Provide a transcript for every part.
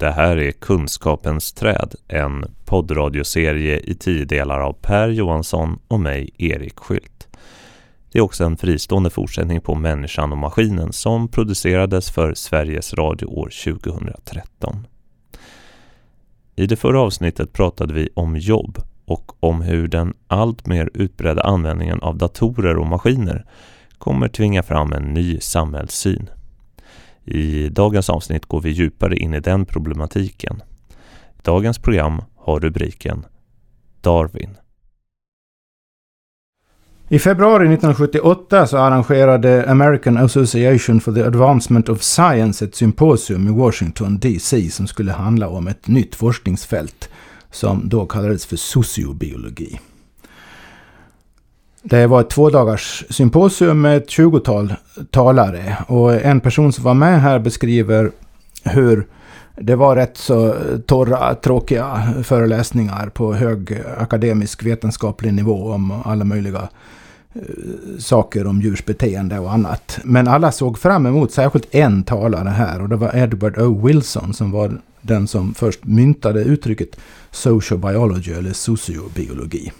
Det här är Kunskapens träd, en poddradioserie i tio delar av Per Johansson och mig, Erik Skylt. Det är också en fristående fortsättning på Människan och maskinen som producerades för Sveriges Radio år 2013. I det förra avsnittet pratade vi om jobb och om hur den alltmer utbredda användningen av datorer och maskiner kommer tvinga fram en ny samhällssyn. I dagens avsnitt går vi djupare in i den problematiken. Dagens program har rubriken Darwin. I februari 1978 så arrangerade American Association for the Advancement of Science ett symposium i Washington DC som skulle handla om ett nytt forskningsfält som då kallades för sociobiologi. Det var ett tvådagars symposium med ett tjugotal talare. Och en person som var med här beskriver hur det var rätt så torra, tråkiga föreläsningar på hög akademisk vetenskaplig nivå om alla möjliga eh, saker om djurs beteende och annat. Men alla såg fram emot särskilt en talare här och det var Edward O. Wilson som var den som först myntade uttrycket social biology eller sociobiologi.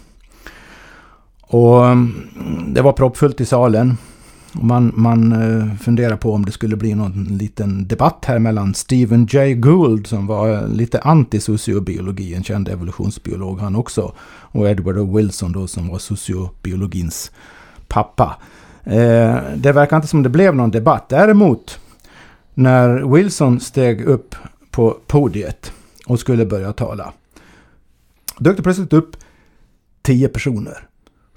Och mm, det var proppfullt i salen. Man, man eh, funderar på om det skulle bli någon liten debatt här mellan Stephen Jay Gould som var eh, lite anti-sociobiologi, en känd evolutionsbiolog han också. Och Edward O. Wilson då som var sociobiologins pappa. Eh, det verkar inte som det blev någon debatt. Däremot när Wilson steg upp på podiet och skulle börja tala. Dök det plötsligt upp tio personer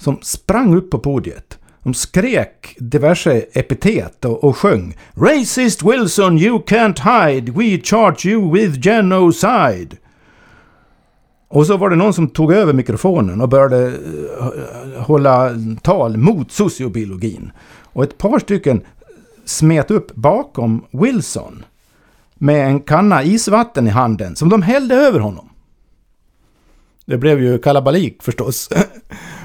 som sprang upp på podiet. De skrek diverse epitet och, och sjöng Racist Wilson, you can't hide, we charge you with genocide. Och så var det någon som tog över mikrofonen och började eh, hålla tal mot sociobiologin. Och ett par stycken smet upp bakom Wilson med en kanna isvatten i handen som de hällde över honom. Det blev ju kalabalik förstås.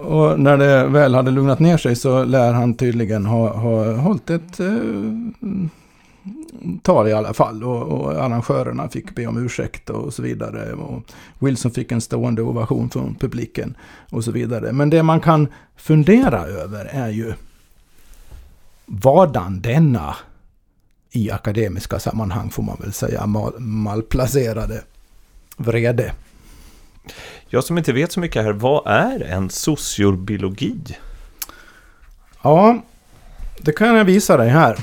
Och när det väl hade lugnat ner sig så lär han tydligen ha, ha hållit ett eh, tal i alla fall. Och, och arrangörerna fick be om ursäkt och så vidare. Och Wilson fick en stående ovation från publiken och så vidare. Men det man kan fundera över är ju vadan denna i akademiska sammanhang får man väl säga mal, malplacerade vrede. Jag som inte vet så mycket här, vad är en sociobiologi? Ja, det kan jag visa dig här.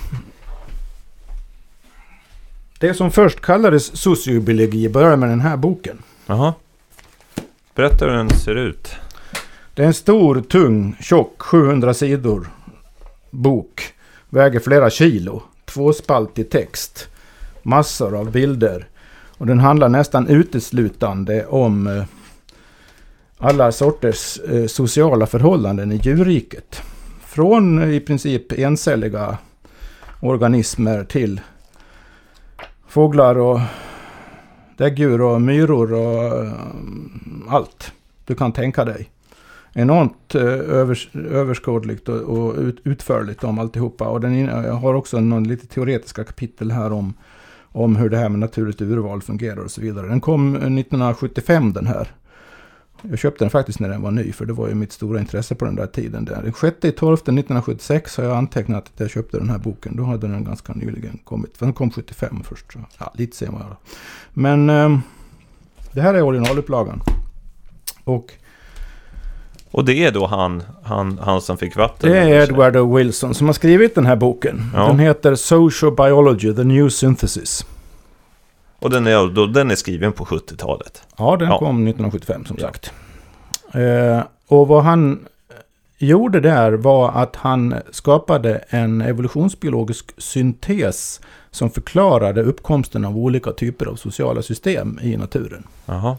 Det som först kallades sociobiologi började med den här boken. Jaha. Berätta hur den ser ut. Det är en stor, tung, tjock, 700 sidor bok. Väger flera kilo. Tvåspaltig text. Massor av bilder. Och den handlar nästan uteslutande om eh, alla sorters eh, sociala förhållanden i djurriket. Från eh, i princip encelliga organismer till fåglar och däggdjur och myror och eh, allt du kan tänka dig. Enormt eh, övers överskådligt och, och ut, utförligt om alltihopa. Och den har också någon lite teoretiska kapitel här om, om hur det här med naturligt urval fungerar och så vidare. Den kom 1975 den här. Jag köpte den faktiskt när den var ny, för det var ju mitt stora intresse på den där tiden. Den 6 12 1976 har jag antecknat att jag köpte den här boken. Då hade den ganska nyligen kommit. Den kom 75 först. Så, ja, lite senare. Men eh, det här är originalupplagan. Och och det är då han, han, han som fick vatten? Det är Edward O. Wilson som har skrivit den här boken. Ja. Den heter Social Biology, The New Synthesis. Och den är, den är skriven på 70-talet. Ja, den ja. kom 1975 som sagt. Eh, och vad han gjorde där var att han skapade en evolutionsbiologisk syntes som förklarade uppkomsten av olika typer av sociala system i naturen. Aha.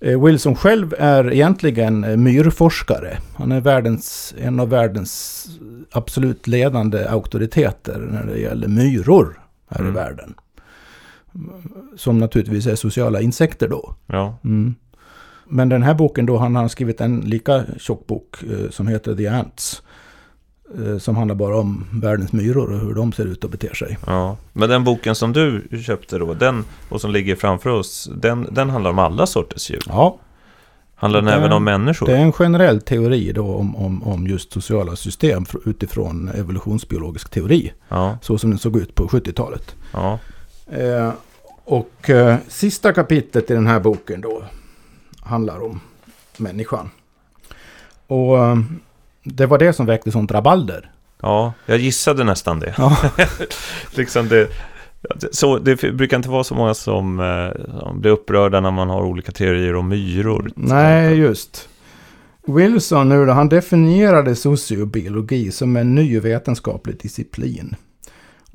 Eh, Wilson själv är egentligen myrforskare. Han är världens, en av världens absolut ledande auktoriteter när det gäller myror här mm. i världen. Som naturligtvis är sociala insekter då. Ja. Mm. Men den här boken då, han har skrivit en lika tjock bok eh, som heter The Ants. eh, som handlar bara om världens myror och hur de ser ut och beter sig. Ja, men den boken som du köpte då, den och som ligger framför oss, den, den handlar om alla sorters djur. Ja, Handlar den Det- även om människor? det är en generell teori då om, om, om just sociala system fr- utifrån evolutionsbiologisk teori. Ja, Så som den såg ut på 70-talet. ja, Eh, och eh, sista kapitlet i den här boken då handlar om människan. Och eh, det var det som väckte sånt rabalder. ja, jag gissade nästan det. Ja. liksom det, så, det brukar inte vara så många som, eh, som blir upprörda när man har olika teorier om myror. Nej, just. Wilson nu då, han definierade sociobiologi som en ny vetenskaplig disciplin.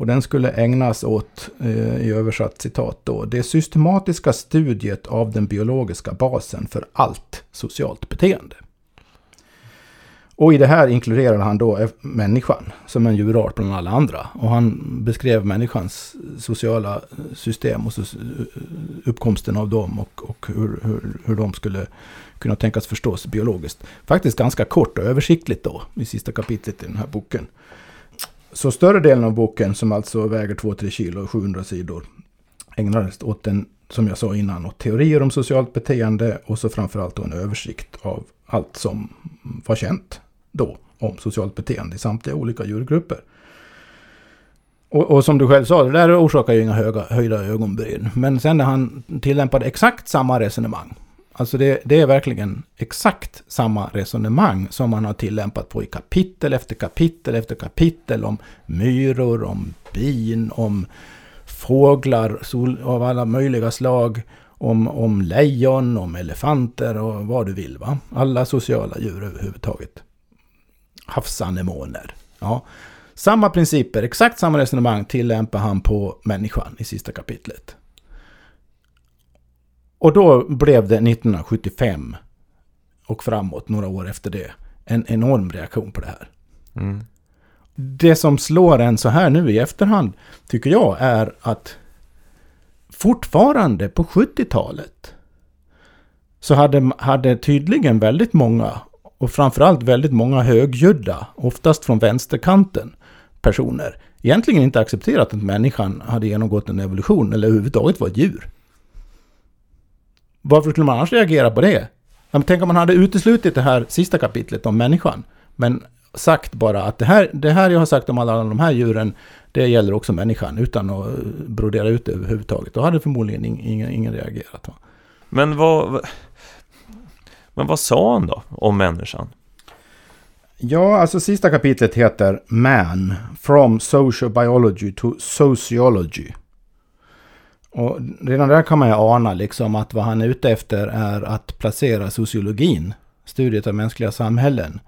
Och den skulle ägnas åt, eh, i översatt citat då, det systematiska studiet av den biologiska basen för allt socialt beteende. Och i det här inkluderade han då människan som en djurart bland alla andra. Och han beskrev människans sociala system och uppkomsten av dem och, och hur, hur, hur de skulle kunna tänkas förstås biologiskt. Faktiskt ganska kort och översiktligt då i sista kapitlet i den här boken. Så större delen av boken, som alltså väger 2-3 kilo och 700 sidor, ägnades åt den, som jag sa innan, åt teorier om socialt beteende och så framförallt då en översikt av allt som var känt då om socialt beteende i samtliga olika djurgrupper. Och, och som du själv sa, det där orsakar ju inga höga, höjda ögonbryn. Men sen när han tillämpade exakt samma resonemang. Alltså det, det är verkligen exakt samma resonemang som man har tillämpat på i kapitel efter kapitel efter kapitel om myror, om bin, om fåglar sol, av alla möjliga slag, om, om lejon, om elefanter och vad du vill. va? Alla sociala djur överhuvudtaget. Havsanemoner. Ja. Samma principer, exakt samma resonemang tillämpar han på människan i sista kapitlet. Och då blev det 1975 och framåt, några år efter det, en enorm reaktion på det här. Mm. Det som slår en så här nu i efterhand, tycker jag, är att fortfarande på 70-talet så hade, hade tydligen väldigt många, och framförallt väldigt många högljudda, oftast från vänsterkanten, personer, egentligen inte accepterat att människan hade genomgått en evolution eller överhuvudtaget var ett djur. Varför skulle man annars reagera på det? Men tänk om man hade uteslutit det här sista kapitlet om människan, men sagt bara att det här, det här jag har sagt om alla de här djuren, det gäller också människan, utan att eh, brodera ut det överhuvudtaget. Då hade förmodligen ing- ingen, ingen reagerat. Va? Men vad, men vad sa han då om människan? Ja, alltså sista kapitlet heter Man, From Sociobiology to Sociology. Och redan där kan man ju ana liksom att vad han är ute efter är att placera sociologin, studiet av mänskliga samhällen,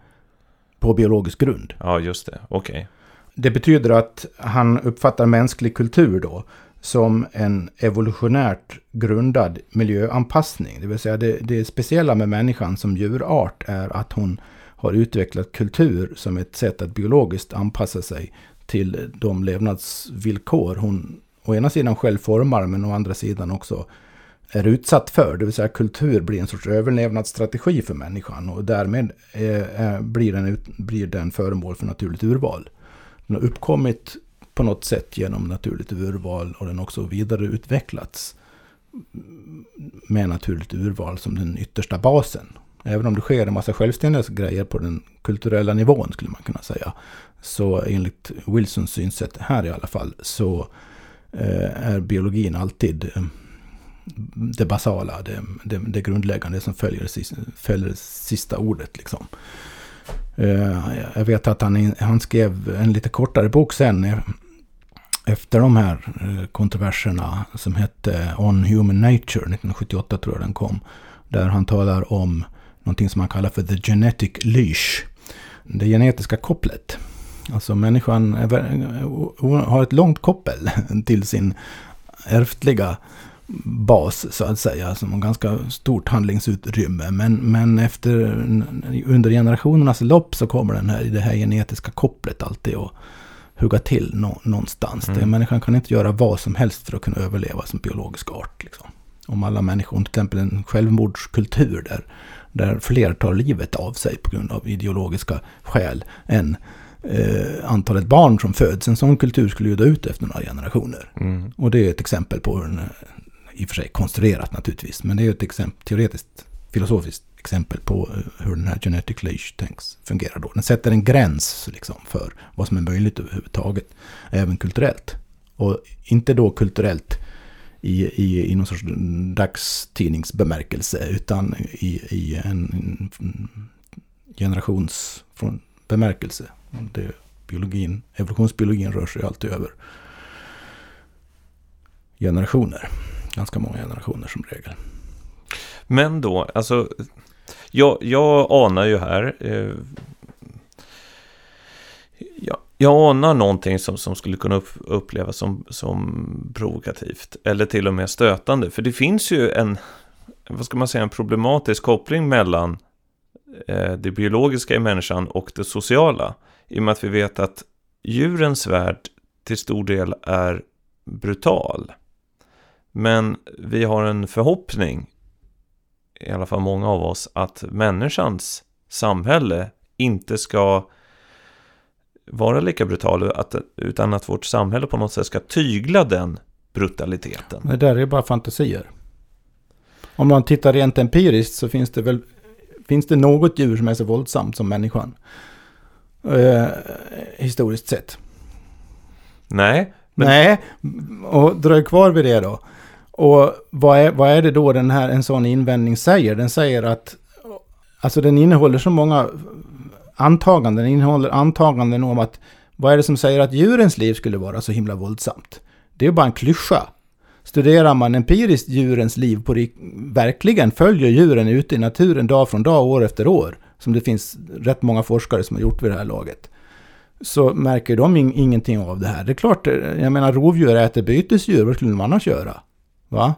på biologisk grund. Ja, just det. Okej. Det betyder att han uppfattar mänsklig kultur då som en evolutionärt grundad miljöanpassning. Det vill säga det, det speciella med människan som djurart är att hon har utvecklat kultur som ett sätt att biologiskt anpassa sig till de levnadsvillkor hon å ena sidan själv formar men å andra sidan också är utsatt för. Det vill säga kultur blir en sorts överlevnadsstrategi för människan och därmed eh, eh, blir, den ut, blir den föremål för naturligt urval. Den har uppkommit på något sätt genom naturligt urval och den har också vidareutvecklats med naturligt urval som den yttersta basen. Även om det sker en massa självständiga grejer på den kulturella nivån skulle man kunna säga. Så enligt Wilsons synsätt här i alla fall så eh, Eh, är biologin alltid eh, det basala, det, det, det grundläggande som följer, följer sista ordet. Liksom. Eh, jag vet att han, han skrev en lite kortare bok sen efter de här kontroverserna som hette On Human Nature, 1978 tror jag den kom. Där han talar om någonting som han kallar för the genetic leash. Det genetiska kopplet. Alltså människan är, har ett långt koppel till sin ärftliga bas så att säga. Som har ganska stort handlingsutrymme. Men, men efter, under generationernas lopp så kommer den här, det här genetiska kopplet alltid att hugga till nå, någonstans. Mm. Det, människan kan inte göra vad som helst för att kunna överleva som biologisk art. Liksom. Om alla människor, till exempel en självmordskultur där, där fler tar livet av sig på grund av ideologiska skäl än eh, antalet barn som föds. En sån kultur skulle ju dö ut efter några generationer. Mm. Och det är ett exempel på den, är, i och för sig konstruerat naturligtvis, men det är ett exempel, teoretiskt, filosofiskt exempel på eh, hur den här genetic leash tänks fungera då. Den sätter en gräns liksom för vad som är möjligt överhuvudtaget, även kulturellt. Och inte då kulturellt i, i, i någon sorts dagstidningsbemärkelse, utan i, i en, en Bemärkelse. Det, biologin, evolutionsbiologin rör sig alltid över generationer. Ganska många generationer som regel. Men då, alltså, jag, jag anar ju här, eh, jag, jag anar någonting som, som skulle kunna upp, upplevas som, som provokativt, eller till och med stötande. För det finns ju en, vad ska man säga, en problematisk koppling mellan Eh, det biologiska i människan och det sociala. I och med att vi vet att djurens värld till stor del är brutal. Men vi har en förhoppning, i alla fall många av oss, att människans samhälle inte ska vara lika brutal, utan att vårt samhälle på något sätt ska tygla den brutaliteten. Det där är bara fantasier. Om man tittar rent empiriskt så finns det väl finns det något djur som är så våldsamt som människan. Eh, historiskt sett. Nej. Men... Nej, och dröj kvar vid det då. Och vad är, vad är det då den här, en sån invändning säger? Den säger att, alltså den innehåller så många antaganden, den innehåller antaganden om att vad är det som säger att djurens liv skulle vara så himla våldsamt? Det är bara en klyscha. Studerar man empiriskt djurens liv på verkligen följer djuren ute i naturen dag från dag, år efter år, som det finns rätt många forskare som har gjort vid det här laget, så märker de in ingenting av det här. Det är klart, jag menar rovdjur äter bytesdjur, vad skulle de annars göra? Va?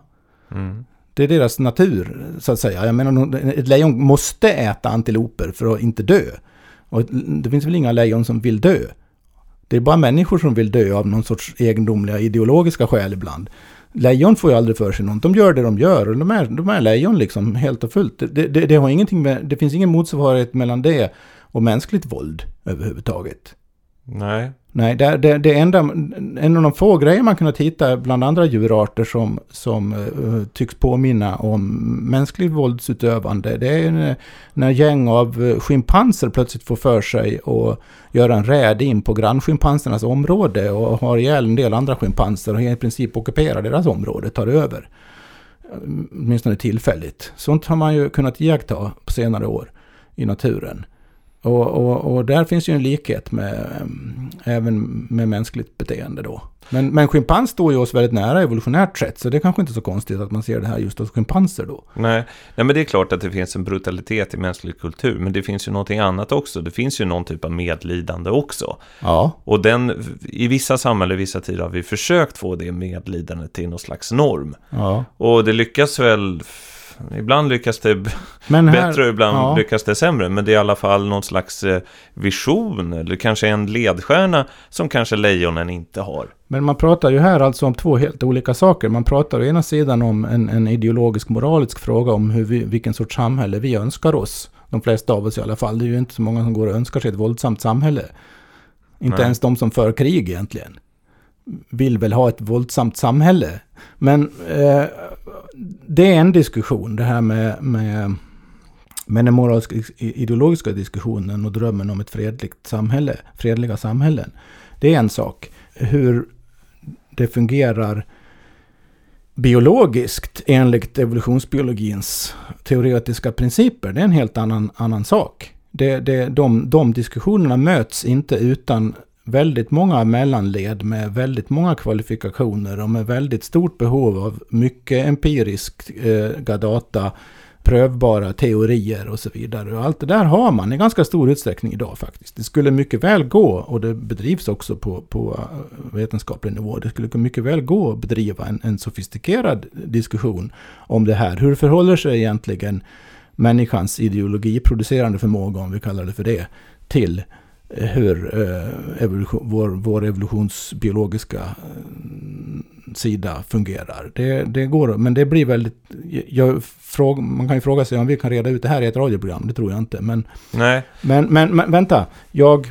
Mm. Det är deras natur, så att säga. Jag menar, ett lejon måste äta antiloper för att inte dö. Och det finns väl inga lejon som vill dö. Det är bara människor som vill dö av någon sorts egendomliga ideologiska skäl ibland. Lejon får ju aldrig för sig något. De gör det de gör. Och de är, de är lejon liksom helt och fullt. Det, det, det, har ingenting med, det finns ingen motsvarighet mellan det och mänskligt våld överhuvudtaget. Nej. Nej, det, det, det enda, en av de få grejer man kunnat hitta bland andra djurarter som, som uh, tycks påminna om mänskligt våldsutövande, det är när gäng av eh, schimpanser plötsligt får för sig att göra en räd in på grannschimpansernas område och har ihjäl en del andra schimpanser och i princip ockuperar deras område, tar över. Åtminstone tillfälligt. Sånt har man ju kunnat iaktta på senare år i naturen. Och, och, och, där finns ju en likhet med, även med mänskligt beteende då. Men, men schimpans står ju oss väldigt nära evolutionärt sett, så det är kanske inte så konstigt att man ser det här just hos schimpanser då. Nej. Nej, men det är klart att det finns en brutalitet i mänsklig kultur, men det finns ju någonting annat också. Det finns ju någon typ av medlidande också. Ja. Och den, i vissa samhällen, vissa tider har vi försökt få det medlidandet till någon slags norm. Ja. Och det lyckas väl Ibland lyckas det här, bättre och ibland ja. lyckas det sämre. Men det är i alla fall någon slags eh, vision eller kanske en ledstjärna som kanske lejonen inte har. Men man pratar ju här alltså om två helt olika saker. Man pratar å ena sidan om en, en ideologisk moralisk fråga om hur vi, vilken sorts samhälle vi önskar oss. De flesta av oss i alla fall. Det är ju inte så många som går och önskar sig ett våldsamt samhälle. Inte Nej. ens de som för krig egentligen vill väl ha ett våldsamt samhälle. Men eh, det är en diskussion, det här med, med, med den moraliska ideologiska diskussionen och drömmen om ett fredligt samhälle, fredliga samhällen. Det är en sak. Hur det fungerar biologiskt enligt evolutionsbiologins teoretiska principer, det är en helt annan, annan sak. Det, det, de, de diskussionerna möts inte utan väldigt många mellanled med väldigt många kvalifikationer och med väldigt stort behov av mycket empiriska eh, data, prövbara teorier och så vidare. Och allt det där har man i ganska stor utsträckning idag faktiskt. Det skulle mycket väl gå, och det bedrivs också på, på eh, vetenskaplig nivå, det skulle mycket väl gå att bedriva en, en sofistikerad diskussion om det här. Hur förhåller sig egentligen människans ideologiproducerande förmåga, om vi kallar det för det, till hur eh, evolution, vår, vår evolutionsbiologiska eh, sida fungerar. Det, det går, men det blir väldigt... Jag, fråga, man kan ju fråga sig om vi kan reda ut det här i ett radioprogram, det tror jag inte. Men, Nej. Men, men, men vänta, jag...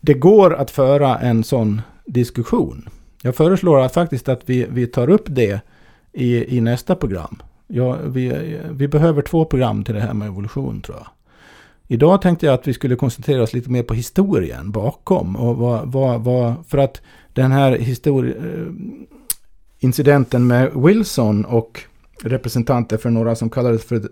det går att föra en sån diskussion. Jag föreslår att faktiskt att vi, vi tar upp det i, i nästa program. Ja, vi, vi behöver två program till det här med evolution tror jag. Idag tänkte jag att vi skulle koncentrera oss lite mer på historien bakom. Och vad, vad, vad, för att den här histori- eh, incidenten med Wilson och representanter för några som kallades för...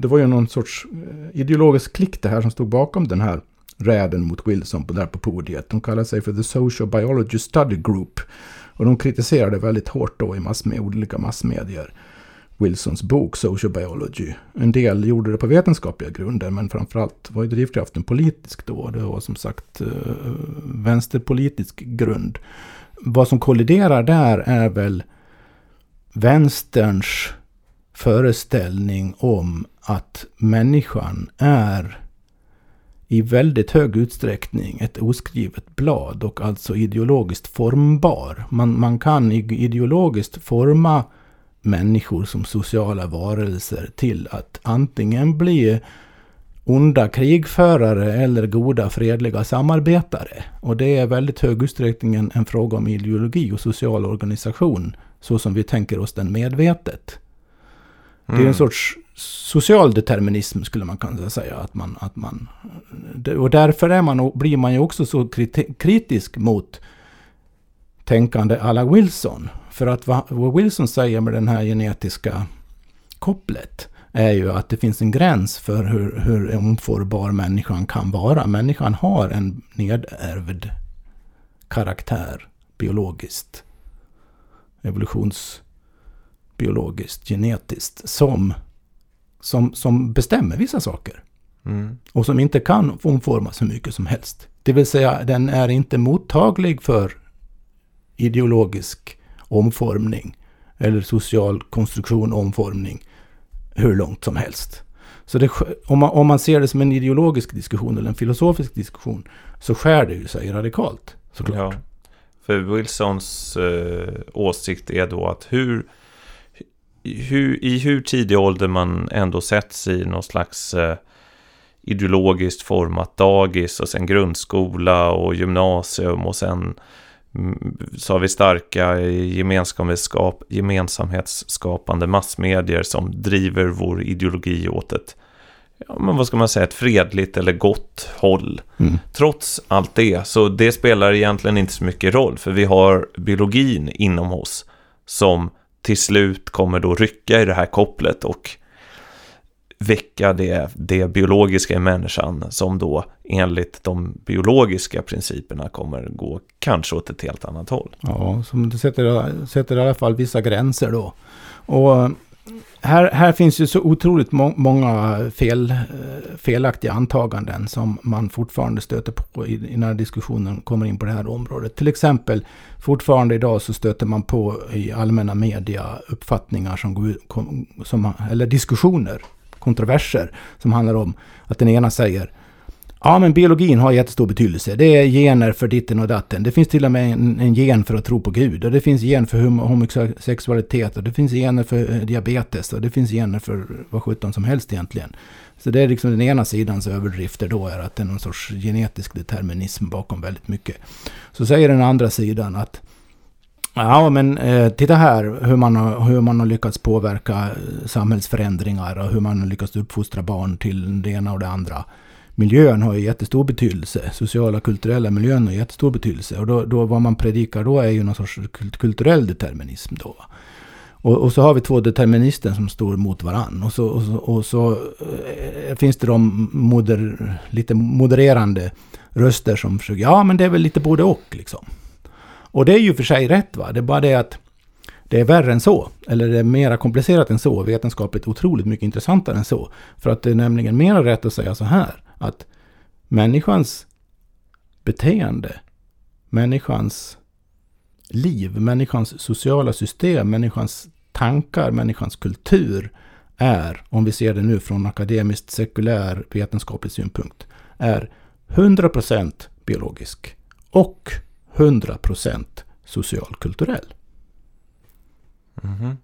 Det var ju någon sorts eh, ideologisk klick det här som stod bakom den här räden mot Wilson på, där på podiet. De kallade sig för The Social Biology Study Group. Och de kritiserade väldigt hårt då i massmed, olika massmedier Wilsons bok Social Biology. En del gjorde det på vetenskapliga grunder men framförallt var ju drivkraften politisk då. Det var som sagt eh, vänsterpolitisk grund. Vad som kolliderar där är väl vänsterns föreställning om att människan är i väldigt hög utsträckning ett oskrivet blad och alltså ideologiskt formbar. Man, man kan ideologiskt forma människor som sociala varelser till att antingen bli onda krigförare eller goda fredliga samarbetare. Och det är väldigt hög utsträckning en, en fråga om ideologi och social organisation så som vi tänker oss den medvetet. Mm. Det är en mm. sorts social determinism skulle man kunna säga. Att man, att man, och därför är man, blir man ju också så kritisk mot tänkande alla Wilson. För att vad Wilson säger med den här genetiska kopplet är ju att det finns en gräns för hur, hur omformbar människan kan vara. Människan har en nedärvd karaktär biologiskt, evolutionsbiologiskt, genetiskt, som, som, som bestämmer vissa saker. Mm. Och som inte kan omformas hur mycket som helst. Det vill säga, den är inte mottaglig för ideologisk omformning eller social konstruktion omformning hur långt som helst. Så det, om, man, om man ser det som en ideologisk diskussion eller en filosofisk diskussion så skär det ju sig radikalt såklart. Ja, för Wilsons eh, åsikt är då att hur, hur, i hur tidig ålder man ändå sätts i någon slags eh, ideologiskt format dagis och sen grundskola och gymnasium och sen så har vi starka gemensamhetsskap, gemensamhetsskapande massmedier som driver vår ideologi åt ett, ja, men vad ska man säga, ett fredligt eller gott håll. Mm. Trots allt det, så det spelar egentligen inte så mycket roll, för vi har biologin inom oss som till slut kommer då rycka i det här kopplet och väcka det, det biologiska i människan som då enligt de biologiska principerna kommer gå kanske åt ett helt annat håll. Ja, som det sätter, sätter i alla fall vissa gränser då. Och eh, här, här finns ju så otroligt må många fel, eh, felaktiga antaganden som man fortfarande stöter på i, när diskussionen kommer in på det här området. Till exempel, fortfarande idag så stöter man på i allmänna media uppfattningar som går som, eller diskussioner kontroverser som handlar om att den ena säger Ja, men biologin har jättestor betydelse. Det är gener för ditten och datten. Det finns till och med en, en gen för att tro på Gud. Och det finns gen för homosexualitet. Och det finns gener för eh, diabetes. Och det finns gener för vad sjutton som helst egentligen. Så det är liksom den ena sidans överdrifter då är att det är någon sorts genetisk determinism bakom väldigt mycket. Så säger den andra sidan att Ja, men eh, titta här hur man, har, hur man har lyckats påverka eh, samhällsförändringar och hur man har lyckats uppfostra barn till det ena och det andra. Miljön har ju jättestor betydelse. Sociala och kulturella miljön har jättestor betydelse. Och då, då vad man predikar då är ju någon sorts kulturell determinism då. Och, och, så har vi två determinister som står mot varann. Och så, och så, och så eh, finns det de moder, lite modererande röster som försöker, ja men det är väl lite både och liksom. Och det är ju för sig rätt va, det är bara det att det är värre än så. Eller det är mera komplicerat än så. Vetenskapligt otroligt mycket intressantare än så. För att det är nämligen mera rätt att säga så här. Att människans beteende, människans liv, människans sociala system, människans tankar, människans kultur är, om vi ser det nu från akademiskt sekulär vetenskaplig synpunkt, är 100% biologisk och 100% socialkulturell. Mm -hmm.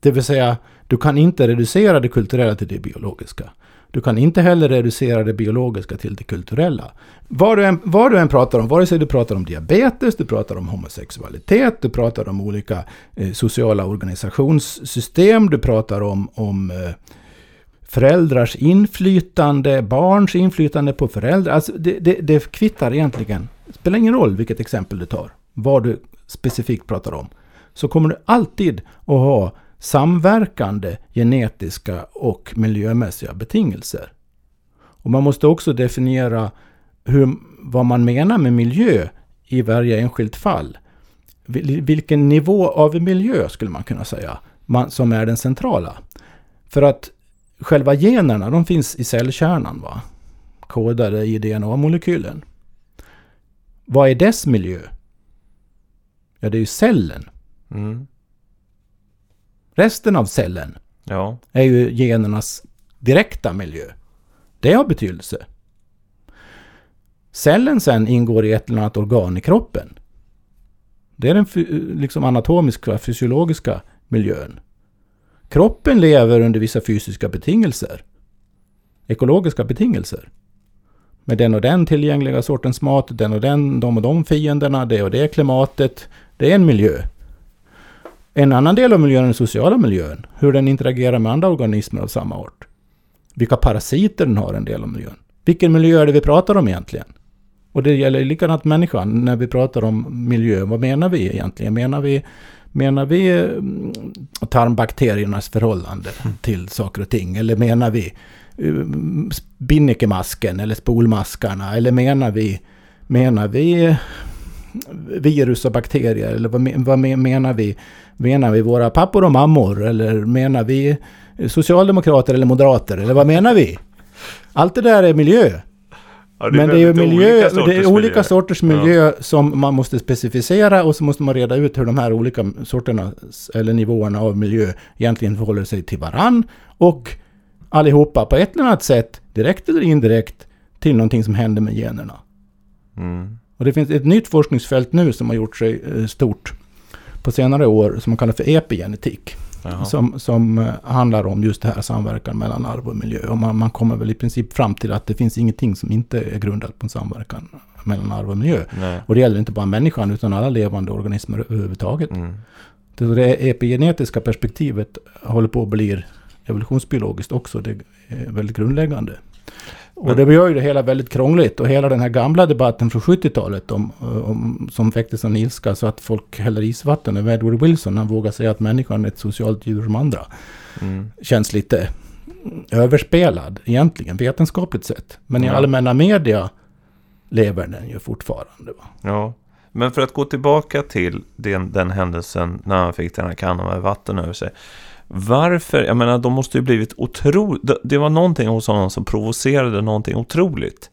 Det vill säga, du kan inte reducera det kulturella till det biologiska. Du kan inte heller reducera det biologiska till det kulturella. Vad du, än, vad du än pratar om, vare sig du pratar om diabetes, du pratar om homosexualitet, du pratar om olika eh, sociala organisationssystem, du pratar om, om eh, föräldrars inflytande, barns inflytande på föräldrar. Alltså det, det, det kvittar egentligen. Det spelar ingen roll vilket exempel du tar, vad du specifikt pratar om. Så kommer du alltid att ha samverkande genetiska och miljömässiga betingelser. Och man måste också definiera hur, vad man menar med miljö i varje enskilt fall. Vilken nivå av miljö skulle man kunna säga man, som är den centrala. För att själva generna, de finns i cellkärnan, va? kodade i DNA-molekylen. Vad är dess miljö? Ja, det är ju cellen. Mm. Resten av cellen ja. är ju genernas direkta miljö. Det har betydelse. Cellen sen ingår i ett eller annat organ i kroppen. Det är den liksom anatomiska, fysiologiska miljön. Kroppen lever under vissa fysiska betingelser. Ekologiska betingelser. Med den och den tillgängliga sortens mat, den och den, de och de fienderna, det och det klimatet. Det är en miljö. En annan del av miljön är den sociala miljön. Hur den interagerar med andra organismer av samma art. Vilka parasiter den har en del av miljön. Vilken miljö är det vi pratar om egentligen? Och det gäller likadant människan när vi pratar om miljö. Vad menar vi egentligen? Menar vi, menar vi mm, tarmbakteriernas förhållande mm. till saker och ting? Eller menar vi mm, binnikemasken eller spolmaskarna? Eller menar vi, menar vi virus och bakterier? Eller vad, vad menar vi? Menar vi våra pappor och mammor? Eller menar vi socialdemokrater eller moderater? Eller vad menar vi? Allt det där är miljö. Ja, det är Men det är ju miljö, olika det är olika miljö. sorters miljö ja. som man måste specificera och så måste man reda ut hur de här olika sorterna eller nivåerna av miljö egentligen förhåller sig till varann. Och allihopa på ett eller annat sätt, direkt eller indirekt, till någonting som händer med generna. Mm. Och det finns ett nytt forskningsfält nu som har gjort sig eh, stort på senare år som man kallar för epigenetik. Som, som eh, handlar om just det här samverkan mellan arv och miljö. Och man, man kommer väl i princip fram till att det finns ingenting som inte är grundat på en samverkan mellan arv och miljö. Nej. Och det gäller inte bara människan utan alla levande organismer överhuvudtaget. Mm. Det, det epigenetiska perspektivet håller på att bli evolutionsbiologiskt också. Det är väldigt grundläggande. Och det gör ju det hela väldigt krångligt. Och hela den här gamla debatten från 70-talet om, om, som väcktes av ilska så att folk häller isvatten över Edward Wilson. Han vågar säga att människan är ett socialt djur som andra. Mm. Känns lite överspelad egentligen, vetenskapligt sett. Men i allmänna media lever den ju fortfarande. Va? Ja, men för att gå tillbaka till den, den händelsen när han fick den här kannan med vatten över sig. Varför? Jag menar, de måste ju blivit otroligt... Det var någonting hos honom som provocerade någonting otroligt.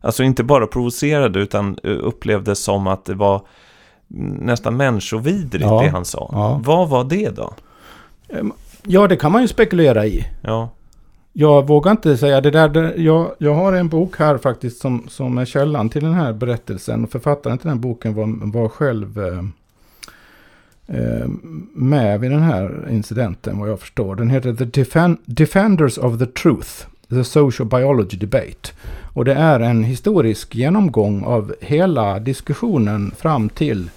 Alltså inte bara provocerade utan eh, upplevdes som att det var nästan människovidrigt ja, det han sa. Ja. Vad var det då? Ehm, ja, det kan man ju spekulera i. Ja. Jag vågar inte säga det där. Jag, jag har en bok här faktiskt som, som är källan till den här berättelsen. Författaren till den boken var, var själv eh, Eh, med vid den här incidenten vad jag förstår. Den heter The Defen Defenders of the Truth. The Social Biology Debate. Och det är en historisk genomgång av hela diskussionen fram till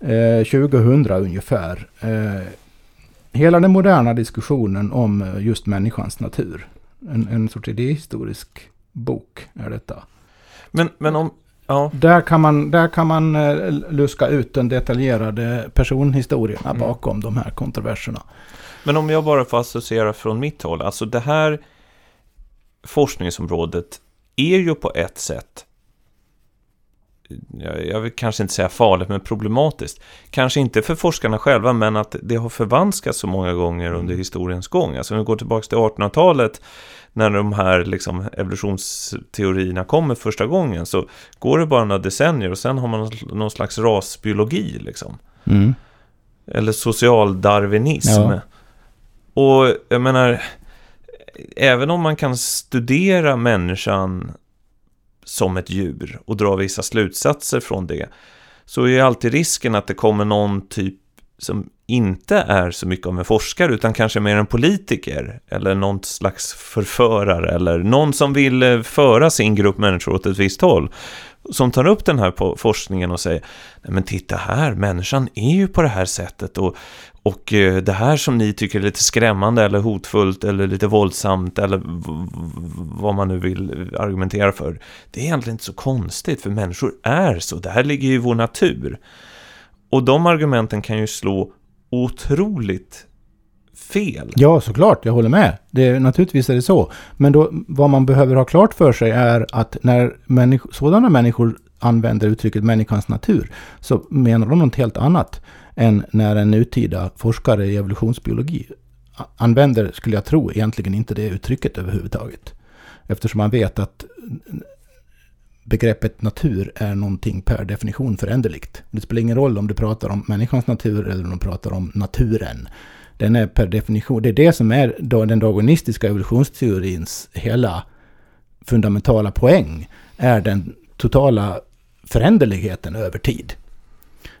eh, 2000 ungefär. Eh, hela den moderna diskussionen om eh, just människans natur. En, en sorts idéhistorisk bok är detta. Men, men om, Ja. Där kan man, där kan man eh, luska ut den detaljerade personhistorierna mm. bakom de här kontroverserna. Men om jag bara får associera från mitt håll, alltså det här forskningsområdet är ju på ett sätt jag vill kanske inte säga farligt, men problematiskt. Kanske inte för forskarna själva, men att det har förvanskats så många gånger under historiens gång. Alltså om vi går tillbaka till 1800-talet, när de här liksom, evolutionsteorierna kommer första gången så går det bara några decennier och sen har man någon slags rasbiologi liksom. Mm. Eller socialdarwinism. Ja. Och jag menar, även om man kan studera människan som ett djur och dra vissa slutsatser från det så är alltid risken att det kommer någon typ som inte är så mycket av en forskare utan kanske mer en politiker eller någon slags förförare eller någon som vill eh, föra sin grupp människor åt ett visst håll som tar upp den här forskningen och säger Nej, men titta här, människan är ju på det här sättet och, och eh, det här som ni tycker är lite skrämmande eller hotfullt eller lite våldsamt eller vad man nu vill eh, argumentera för det är egentligen inte så konstigt för människor är så, det här ligger ju i vår natur. Och de argumenten kan ju slå otroligt fel. Ja, såklart, jag håller med. Det, naturligtvis är det så. Men då, vad man behöver ha klart för sig är att när människ sådana människor använder uttrycket människans natur, så menar de något helt annat än när en nutida forskare i evolutionsbiologi använder, skulle jag tro, egentligen inte det uttrycket överhuvudtaget. Eftersom man vet att begreppet natur är någonting per definition föränderligt. Det spelar ingen roll om du pratar om människans natur eller om du pratar om naturen. Den är per definition, det är det som är den darwinistiska evolutionsteorins hela fundamentala poäng, är den totala föränderligheten över tid.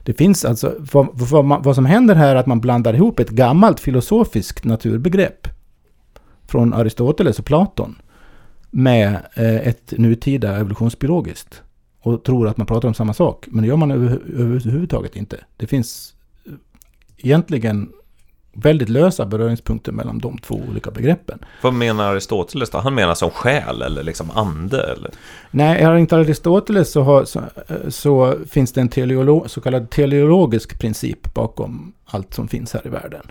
Det finns alltså, vad, vad, vad som händer här är att man blandar ihop ett gammalt filosofiskt naturbegrepp från Aristoteles och Platon med eh, ett nutida evolutionsbiologiskt och tror att man pratar om samma sak. Men det gör man över, överhuvudtaget inte. Det finns eh, egentligen väldigt lösa beröringspunkter mellan de två olika begreppen. Vad menar Aristoteles då? Han menar som själ eller liksom ande? Eller? Nej, har inte Aristoteles så, har, så, så, finns det en teleolo, så kallad teleologisk princip bakom allt som finns här i världen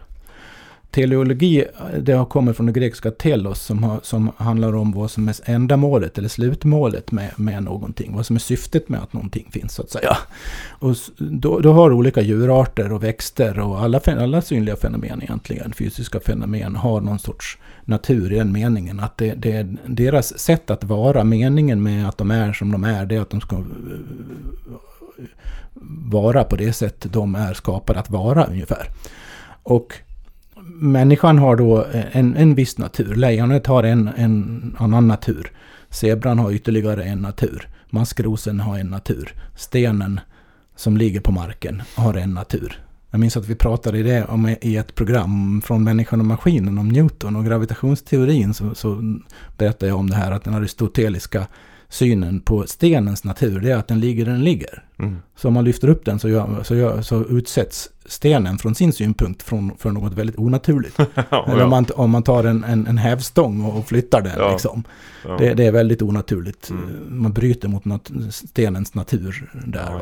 teleologi, det har kommit från det grekiska telos som, har, som handlar om vad som är ändamålet eller slutmålet med, med någonting. Vad som är syftet med att någonting finns så att säga. Och då, då har olika djurarter och växter och alla, alla synliga fenomen egentligen, fysiska fenomen, har någon sorts natur i den meningen. Att det, det är deras sätt att vara, meningen med att de är som de är, det är att de ska eh, vara på det sätt de är skapade att vara ungefär. Och människan har då en, en viss natur. Lejonet har en, en annan natur. Zebran har ytterligare en natur. Maskrosen har en natur. Stenen som ligger på marken har en natur. Jag minns att vi pratade i det om, i ett program från Människan och maskinen om Newton och gravitationsteorin. Så, så berättade jag om det här att den aristoteliska synen på stenens natur, det är att den ligger där den ligger. Mm. Så om man lyfter upp den så, gör, så, gör, så utsätts stenen från sin synpunkt från, för något väldigt onaturligt. ja, Eller om man, om man tar en, en, en hävstång och flyttar den. Ja. Liksom. Ja. Det, det, är väldigt onaturligt. Mm. Man bryter mot nat stenens natur där.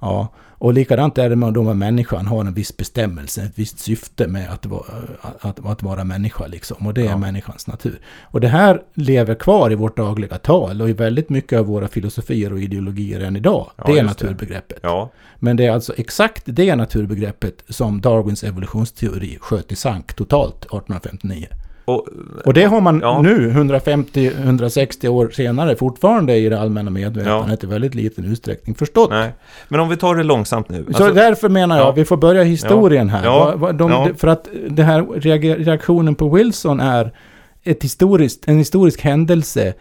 Ja, Och likadant är det med om människan har en viss bestämmelse, ett visst syfte med att, vara, att, att vara människa. Liksom. Och det är människans natur. Och det här lever kvar i vårt dagliga tal och i väldigt mycket av våra filosofier och ideologier än idag. det är naturbegreppet. Ja. Men det är alltså exakt det naturbegreppet som Darwins evolutionsteori sköt i sank totalt 1859. Och, och det har man ja. nu, 150-160 år senare, fortfarande i det allmänna medvetandet ja. i väldigt liten utsträckning förstått. Nej. Men om vi tar det långsamt nu. Alltså, så därför menar jag, ja. vi får börja historien här. Ja. De, för att det här reaktionen på Wilson är ett historiskt, en historisk händelse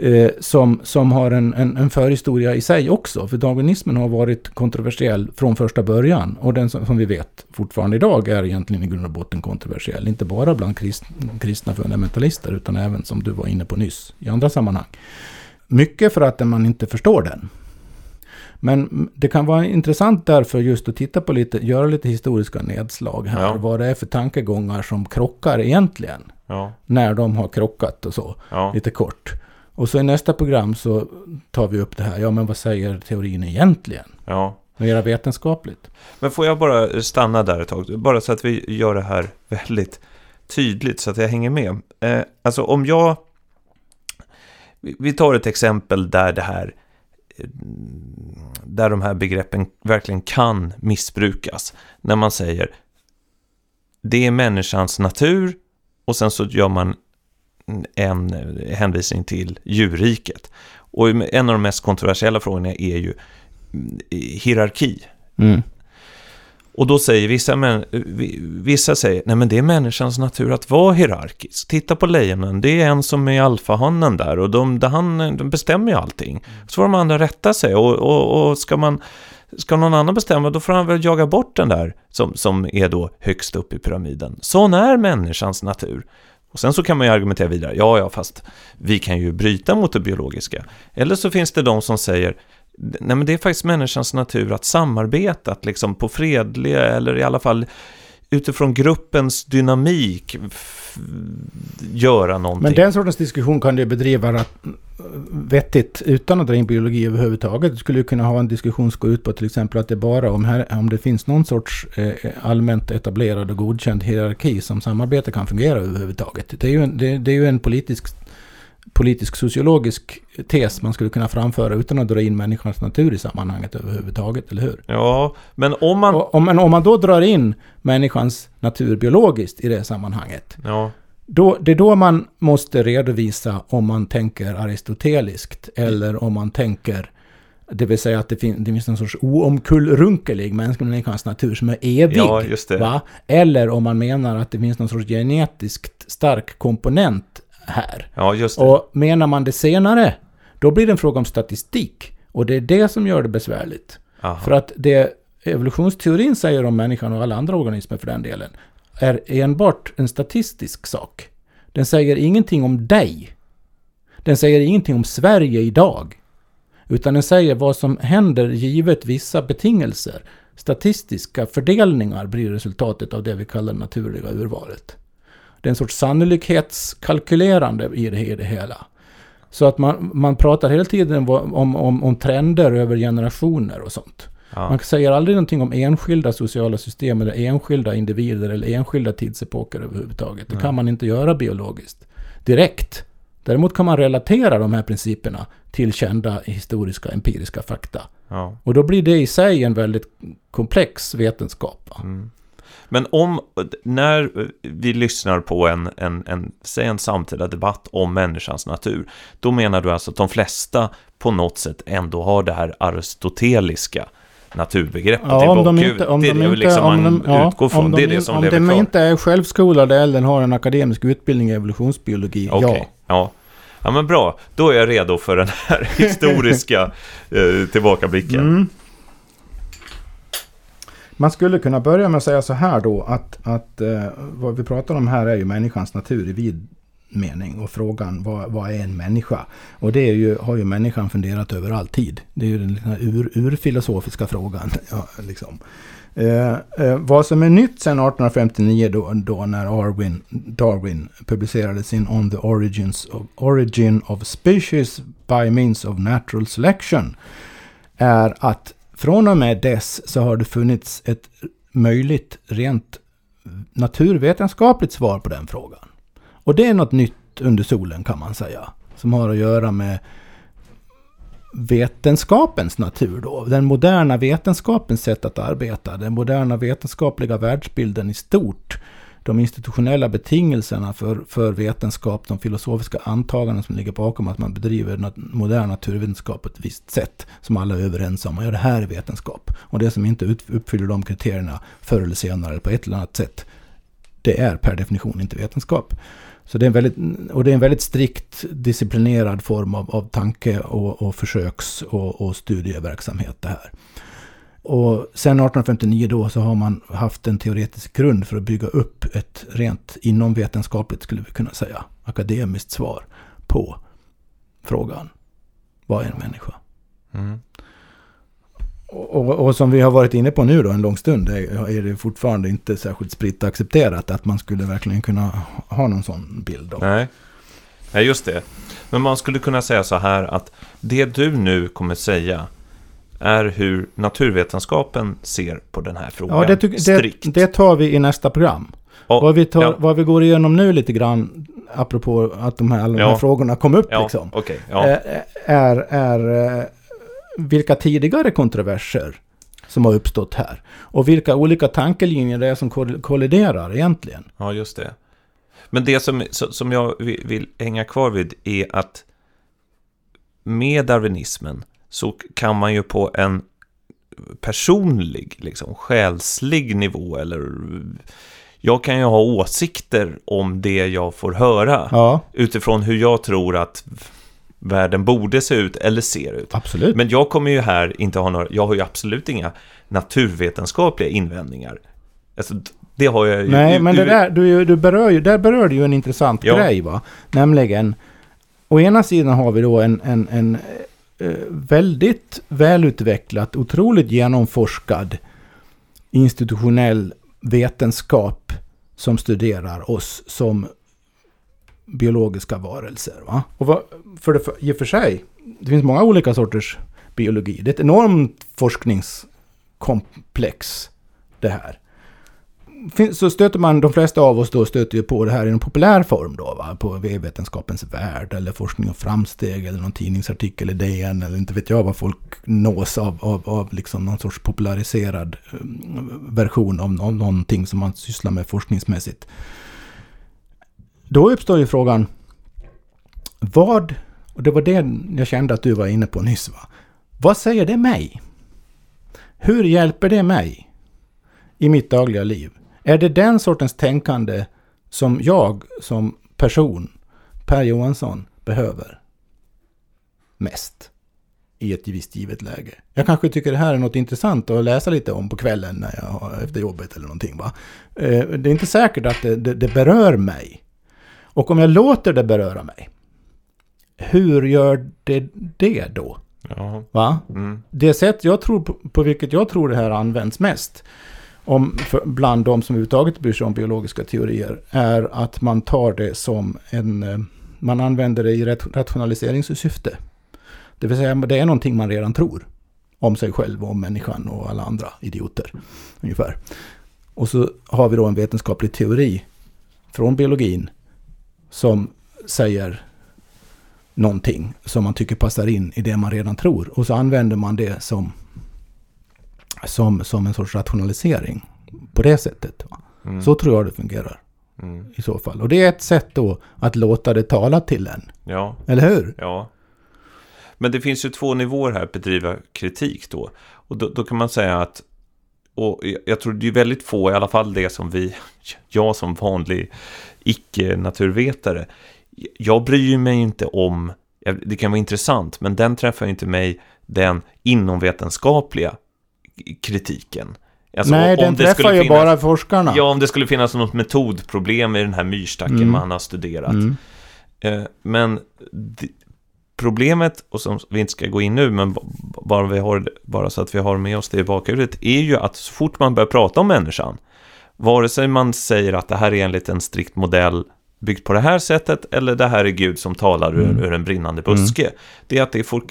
eh, som, som har en, en, en förhistoria i sig också. För darwinismen har varit kontroversiell från första början. Och den som, som, vi vet fortfarande idag är egentligen i grund och botten kontroversiell. Inte bara bland krist, kristna fundamentalister utan även som du var inne på nyss i andra sammanhang. Mycket för att man inte förstår den. Men det kan vara intressant därför just att titta på lite, göra lite historiska nedslag här. Ja. Vad det är för tankegångar som krockar egentligen. Ja. När de har krockat och så. Ja. Lite kort. Och så i nästa program så tar vi upp det här. Ja, men vad säger teorin egentligen? Ja. Mera vetenskapligt. Men får jag bara stanna där ett tag? Bara så att vi gör det här väldigt tydligt så att jag hänger med. Eh, alltså om jag... Vi tar ett exempel där det här... Där de här begreppen verkligen kan missbrukas. När man säger det är människans natur och sen så gör man en hänvisning till djurriket. Och en av de mest kontroversiella frågorna är ju mm, hierarki. Mm. Och då säger vissa, men, vissa säger, nej men det är människans natur att vara hierarkisk. Titta på lejonen, det är en som är alfahannen där och de, de, han, de bestämmer ju allting. Så får de andra rätta sig och, och, och ska man ska någon annan bestämma, då får han väl jaga bort den där som, som är då högst upp i pyramiden. Sån är människans natur. Och sen så kan man ju argumentera vidare, ja, ja, fast vi kan ju bryta mot det biologiska. Eller så finns det de som säger, nej men det är faktiskt människans natur att samarbeta, att liksom på fredliga eller i alla fall utifrån gruppens dynamik göra någonting. Men den sortens diskussion kan du bedriva vettigt utan att dra in biologi överhuvudtaget. Du skulle kunna ha en diskussion som går ut på till exempel att det bara om, här, om det finns någon sorts eh, allmänt etablerad och godkänd hierarki som samarbete kan fungera överhuvudtaget. Det är ju en, det, det är ju en politisk politisk sociologisk tes man skulle kunna framföra utan att dra in människans natur i sammanhanget överhuvudtaget, eller hur? Ja, men om man... Och, om, men om man då drar in människans natur biologiskt i det sammanhanget, ja. då, det är då man måste redovisa om man tänker aristoteliskt eller om man tänker det vill säga att det, fin det finns någon sorts oomkullrunkelig människans natur som är evig. Ja, va? Eller om man menar att det finns någon sorts genetiskt stark komponent här. Ja, just det. Och menar man det senare, då blir det en fråga om statistik. Och det är det som gör det besvärligt. Aha. För att det evolutionsteorin säger om människan och alla andra organismer för den delen, är enbart en statistisk sak. Den säger ingenting om dig. Den säger ingenting om Sverige idag. Utan den säger vad som händer givet vissa betingelser. Statistiska fördelningar blir resultatet av det vi kallar naturliga urvalet. Det är en sorts sannolikhetskalkylerande i det, i det hela. Så att man, man pratar hela tiden om, om, om trender över generationer och sånt. Ja. Man säger aldrig någonting om enskilda sociala system eller enskilda individer eller enskilda tidsepoker överhuvudtaget. Det kan man inte göra biologiskt direkt. Däremot kan man relatera de här principerna till kända historiska empiriska fakta. Ja. Och då blir det i sig en väldigt komplex vetenskap. Mm. Men om, när vi lyssnar på en, en, en, säg en samtida debatt om människans natur, då menar du alltså att de flesta på något sätt ändå har det här aristoteliska naturbegreppet ja, i om de inte, om det är de det inte, liksom om man de, utgår från, om det är de, det som om lever de kvar. inte är självskolade eller har en akademisk utbildning i evolutionsbiologi, okay. ja. ja. Ja men bra, då är jag redo för den här historiska eh, tillbakablicken. Mm. Man skulle kunna börja med att säga så här då att, att eh, vad vi pratar om här är ju människans natur i vid mening och frågan vad, vad är en människa? Och det är ju, har ju människan funderat över alltid. Det är ju den ur, urfilosofiska frågan. Ja, liksom. eh, eh, vad som är nytt sedan 1859 då, då när Darwin, Darwin publicerade sin On the Origins of, Origin of Species by Means of Natural Selection är att från och med dess så har det funnits ett möjligt rent naturvetenskapligt svar på den frågan. Och det är något nytt under solen kan man säga. Som har att göra med vetenskapens natur då. Den moderna vetenskapens sätt att arbeta. Den moderna vetenskapliga världsbilden i stort de institutionella betingelserna för, för vetenskap, de filosofiska antaganden som ligger bakom att man bedriver modern naturvetenskap på ett visst sätt, som alla är överens om. Och ja, det här är vetenskap. Och det som inte uppfyller de kriterierna förr eller senare, på ett eller annat sätt, det är per definition inte vetenskap. Så det är en väldigt, och det är en väldigt strikt disciplinerad form av, av tanke och, och försöks och, och studieverksamhet det här. Och sen 1859 då så har man haft en teoretisk grund för att bygga upp ett rent inomvetenskapligt, skulle vi kunna säga, akademiskt svar på frågan. Vad är en människa? Mm. Och, och, och, som vi har varit inne på nu då en lång stund är, är det fortfarande inte särskilt spritt accepterat att man skulle verkligen kunna ha någon sån bild. Då. Nej. Nej, just det. Men man skulle kunna säga så här att det du nu kommer säga är hur naturvetenskapen ser på den här frågan. Ja, det, det, det tar vi i nästa program. Och, vad, vi tar, ja. vad vi går igenom nu lite grann, apropå att de här, alla de här frågorna kom upp, ja, liksom, okay, är, är eh, vilka tidigare kontroverser som har uppstått här. Och vilka olika tankelinjer det är som kolliderar egentligen. Ja, just det. Men det som, som jag vill hänga kvar vid är att med darwinismen så kan man ju på en personlig, liksom själslig nivå eller jag kan ju ha åsikter om det jag får höra ja. utifrån hur jag tror att världen borde se ut eller ser ut. Absolut. Men jag kommer ju här inte ha några, jag har ju absolut inga naturvetenskapliga invändningar. Alltså, det har jag ju. Nej, men det där, du, du berör ju, där berör du ju en intressant Ja. grej va. Nämligen, å ena sidan har vi då en, en, en Eh, väldigt välutvecklat, otroligt genomforskad institutionell vetenskap som studerar oss som biologiska varelser. Va? Och vad, för det, för, i och för sig, det finns många olika sorters biologi. Det är ett enormt forskningskomplex det här. Så stöter man, de flesta av oss då stöter ju på det här i en populär form då, va? på vetenskapens värld eller forskning och framsteg eller någon tidningsartikel i DN eller inte vet jag vad folk nås av, av, av liksom någon sorts populariserad mm, version av, av någonting som man sysslar med forskningsmässigt. Då uppstår ju frågan, vad, och det var det jag kände att du var inne på nyss, va? vad säger det mig? Hur hjälper det mig i mitt dagliga liv? Är det den sortens tänkande som jag som person, Per Johansson, behöver mest i ett visst givet läge? Jag kanske tycker det här är något intressant att läsa lite om på kvällen när jag har, efter jobbet eller någonting. Va? Eh, Det är inte säkert att det, det, det berör mig. Och om jag låter det beröra mig, hur gör det det då? Ja. Va? Mm. Det sätt jag tror på, på vilket jag tror det här används mest om, för, bland de som överhuvudtaget bryr sig om biologiska teorier är att man tar det som en... Eh, man använder det i rationaliseringssyfte. Det vill säga det är någonting man redan tror om sig själv och om människan och alla andra idioter. Ungefär. Och så har vi då en vetenskaplig teori från biologin som säger någonting som man tycker passar in i det man redan tror. Och så använder man det som, som, som en sorts rationalisering på det sättet. Mm. Så tror jag det fungerar Mm. i så fall. Och det är ett sätt då att låta det tala till en. Ja. Eller hur? Ja. Men det finns ju två nivåer här att bedriva kritik då. Och då, då kan man säga att, och jag- tror det är väldigt få, i alla fall det som vi, jag som vanlig icke-naturvetare, jag bryr mig inte om, det kan vara intressant, men den träffar inte mig, den inomvetenskapliga kritiken. Alltså, Nej, om den det skulle träffar ju finnas- bara forskarna. Ja, om det skulle finnas något metodproblem i den här myrstacken Mm. man har studerat. Mm. Eh, Men problemet, och som vi inte ska gå in nu, men bara, vi har, bara så att vi har med oss det i bakhuvudet, är ju att så fort man börjar prata om människan, vare sig man säger att det här är enligt en strikt modell byggt på det här sättet, eller det här är Gud som talar ur, Mm. ur en brinnande buske, det är att det får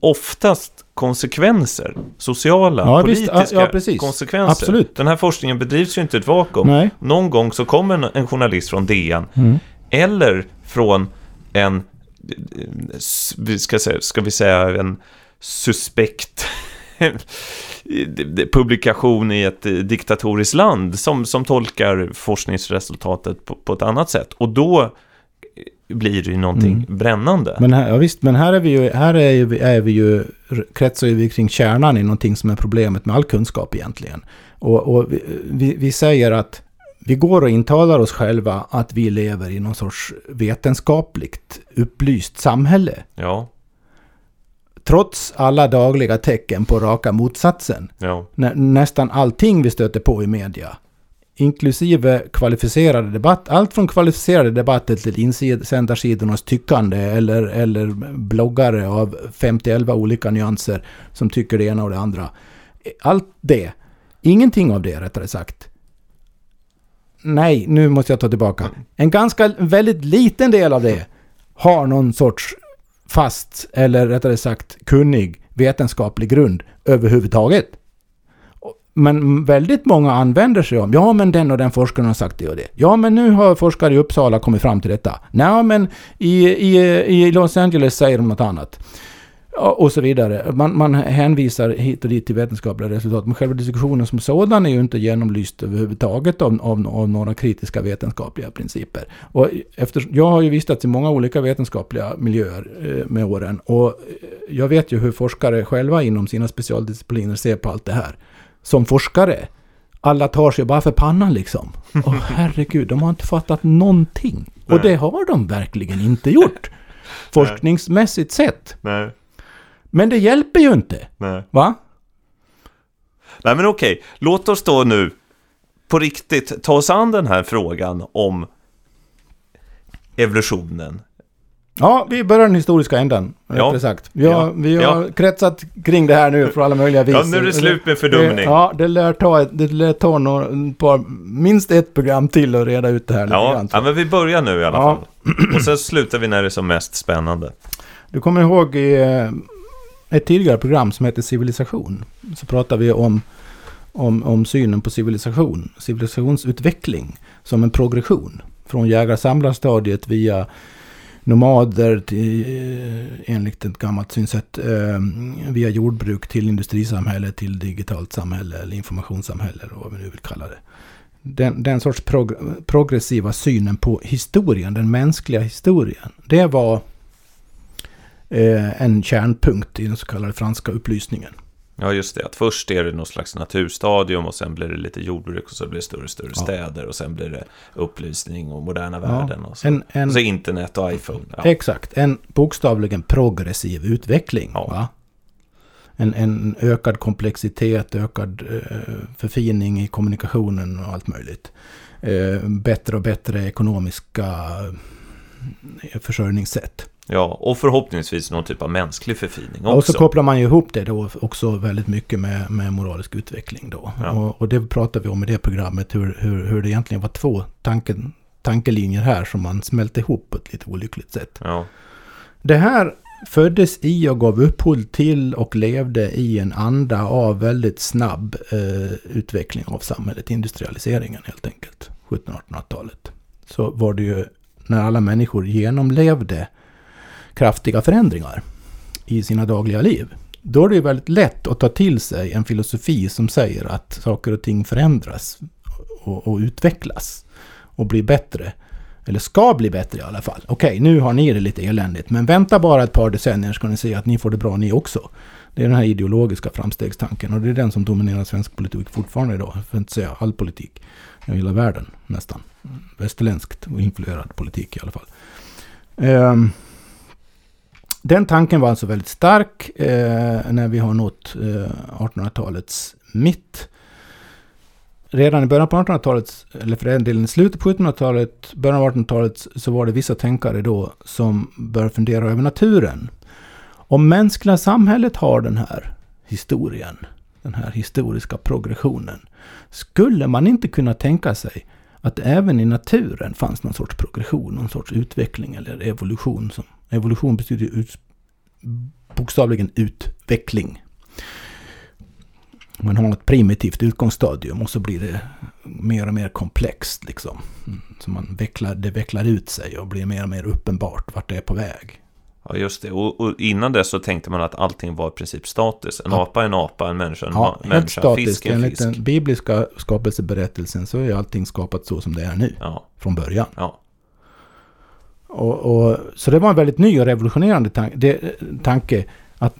oftast konsekvenser, sociala, Ja, visst. politiska Ja, ja, konsekvenser. Absolut. Den här forskningen bedrivs ju inte i ett vakuum. Nej. Någon gång så kommer en, en journalist från DN Mm. eller från en, ska, säga, ska vi säga en suspekt publikation i ett diktatoriskt land som, som tolkar forskningsresultatet på, på ett annat sätt. Och då blir det ju någonting Mm. brännande. Men här, ja, visst, men här är vi ju, här är, ju, är vi ju, kretsar vi kring kärnan i någonting som är problemet med all kunskap egentligen. Och, och vi, vi, vi säger att vi går och intalar oss själva att vi lever i någon sorts vetenskapligt upplyst samhälle. Ja, Trots alla dagliga tecken på raka motsatsen. ja, Nä, nästan allting vi stöter på i media. Inklusive kvalificerade debatt. Allt från kvalificerade debatter till insändarsidornas tyckande eller, eller bloggare av 50-11 olika nyanser som tycker det ena och det andra. E, allt det, ingenting av det rättare sagt. Nej, nu måste jag ta tillbaka. En ganska väldigt liten del av det har någon sorts fast, eller rättare sagt kunnig vetenskaplig grund överhuvudtaget. Men väldigt många använder sig om, ja men den och den forskaren har sagt det och det. Ja men nu har forskare i Uppsala kommit fram till detta. Nej men i, i, i Los Angeles säger de något annat. Och så vidare. Man, man hänvisar hit och dit till vetenskapliga resultat. Men själva diskussionen som sådan är ju inte genomlyst överhuvudtaget av, av, av några kritiska vetenskapliga principer. Och efter, jag har ju vistats i många olika vetenskapliga miljöer eh, med åren. Och jag vet ju hur forskare själva inom sina specialdiscipliner ser på allt det här som forskare. Alla tar sig bara för pannan liksom. Åh herregud, de har inte fattat någonting. Och Nej. det har de verkligen inte gjort. forskningsmässigt sett. Nej, Men det hjälper ju inte. nej. Va? Nej men okej, låt oss då nu på riktigt ta oss an den här frågan om evolutionen. Ja, vi börjar den historiska ändan. Ja. Sagt. Vi har, Ja. vi har kretsat kring det här nu på alla möjliga vis. Ja, nu är det slut med fördumning. Det, ja, det lär ta, ett, det lär ta några, par, minst ett program till att reda ut det här lite Ja, grann. ja, men vi börjar nu i alla Ja. fall. Och sen slutar vi när det är som mest spännande. Du kommer ihåg i eh, ett tidigare program som heter Civilisation. Så pratade vi om, om, om synen på civilisation. Civilisationsutveckling som en progression. Från jägar-samlarstadiet via nomader till, eh, enligt ett gammalt synsätt eh, via jordbruk till industrisamhälle till digitalt samhälle eller informationssamhälle eller vad vi nu vill kalla det. Den, den sorts prog progressiva synen på historien, den mänskliga historien. Det var eh, en kärnpunkt i den så kallade franska upplysningen. Ja, just det. Att först är det någon slags naturstadium och sen blir det lite jordbruk och så blir det större och större Ja. städer och sen blir det upplysning och moderna Ja. världen och så. En, en, och så internet och iPhone. Ja. Exakt, en bokstavligen progressiv utveckling. Ja. En, en ökad komplexitet, ökad eh, förfining i kommunikationen och allt möjligt. Eh, bättre och bättre ekonomiska eh, försörjningssätt. Ja, och förhoppningsvis någon typ av mänsklig förfining Och också. så kopplar man ju ihop det då också väldigt mycket med, med moralisk utveckling då. Ja. Och, och det pratar vi om i det programmet, hur, hur, hur det egentligen var två tanken, tankelinjer här som man smälte ihop på ett lite olyckligt sätt. Ja, Det här föddes i och gav upphov till och levde i en anda av väldigt snabb eh, utveckling av samhället, industrialiseringen helt enkelt, 1700-1800-talet. Så var det ju när alla människor genomlevde kraftiga förändringar i sina dagliga liv. Då är det ju väldigt lätt att ta till sig en filosofi som säger att saker och ting förändras och, och utvecklas och blir bättre. Eller ska bli bättre i alla fall. Okej, nu har ni det lite eländigt, men vänta bara ett par decennier ska ni se att ni får det bra ni också. Det är den här ideologiska framstegstanken och det är den som dominerar svensk politik fortfarande idag. För att inte säga all politik i hela världen nästan. Västerländskt och influerad politik i alla fall. Um, den tanken var alltså väldigt stark eh, när vi har nått eh, 1800-talets mitt. Redan i början på 1800-talet, eller för den delen i slutet på 1700-talet, början av 1800-talet, så var det vissa tänkare då som började fundera över naturen. Om mänskliga samhället har den här historien, den här historiska progressionen, skulle man inte kunna tänka sig att även i naturen fanns någon sorts progression, någon sorts utveckling eller evolution. Som, evolution betyder ut, bokstavligen utveckling. Man har ett primitivt utgångsstadium och så blir det mer och mer komplext. Liksom. Mm, Så man vecklar, det vecklar ut sig och blir mer och mer uppenbart vart det är på väg. ja just det. Och, och innan dess så tänkte man att allting var i princip statiskt. En Ja. apa är en apa, en människa en Ja, helt människa, fisk är en Enligt fisk. den bibliska skapelseberättelsen så är allting skapat så som det är nu Ja, från början. ja, Och, och, så det var en väldigt ny och revolutionerande tan det, tanke att,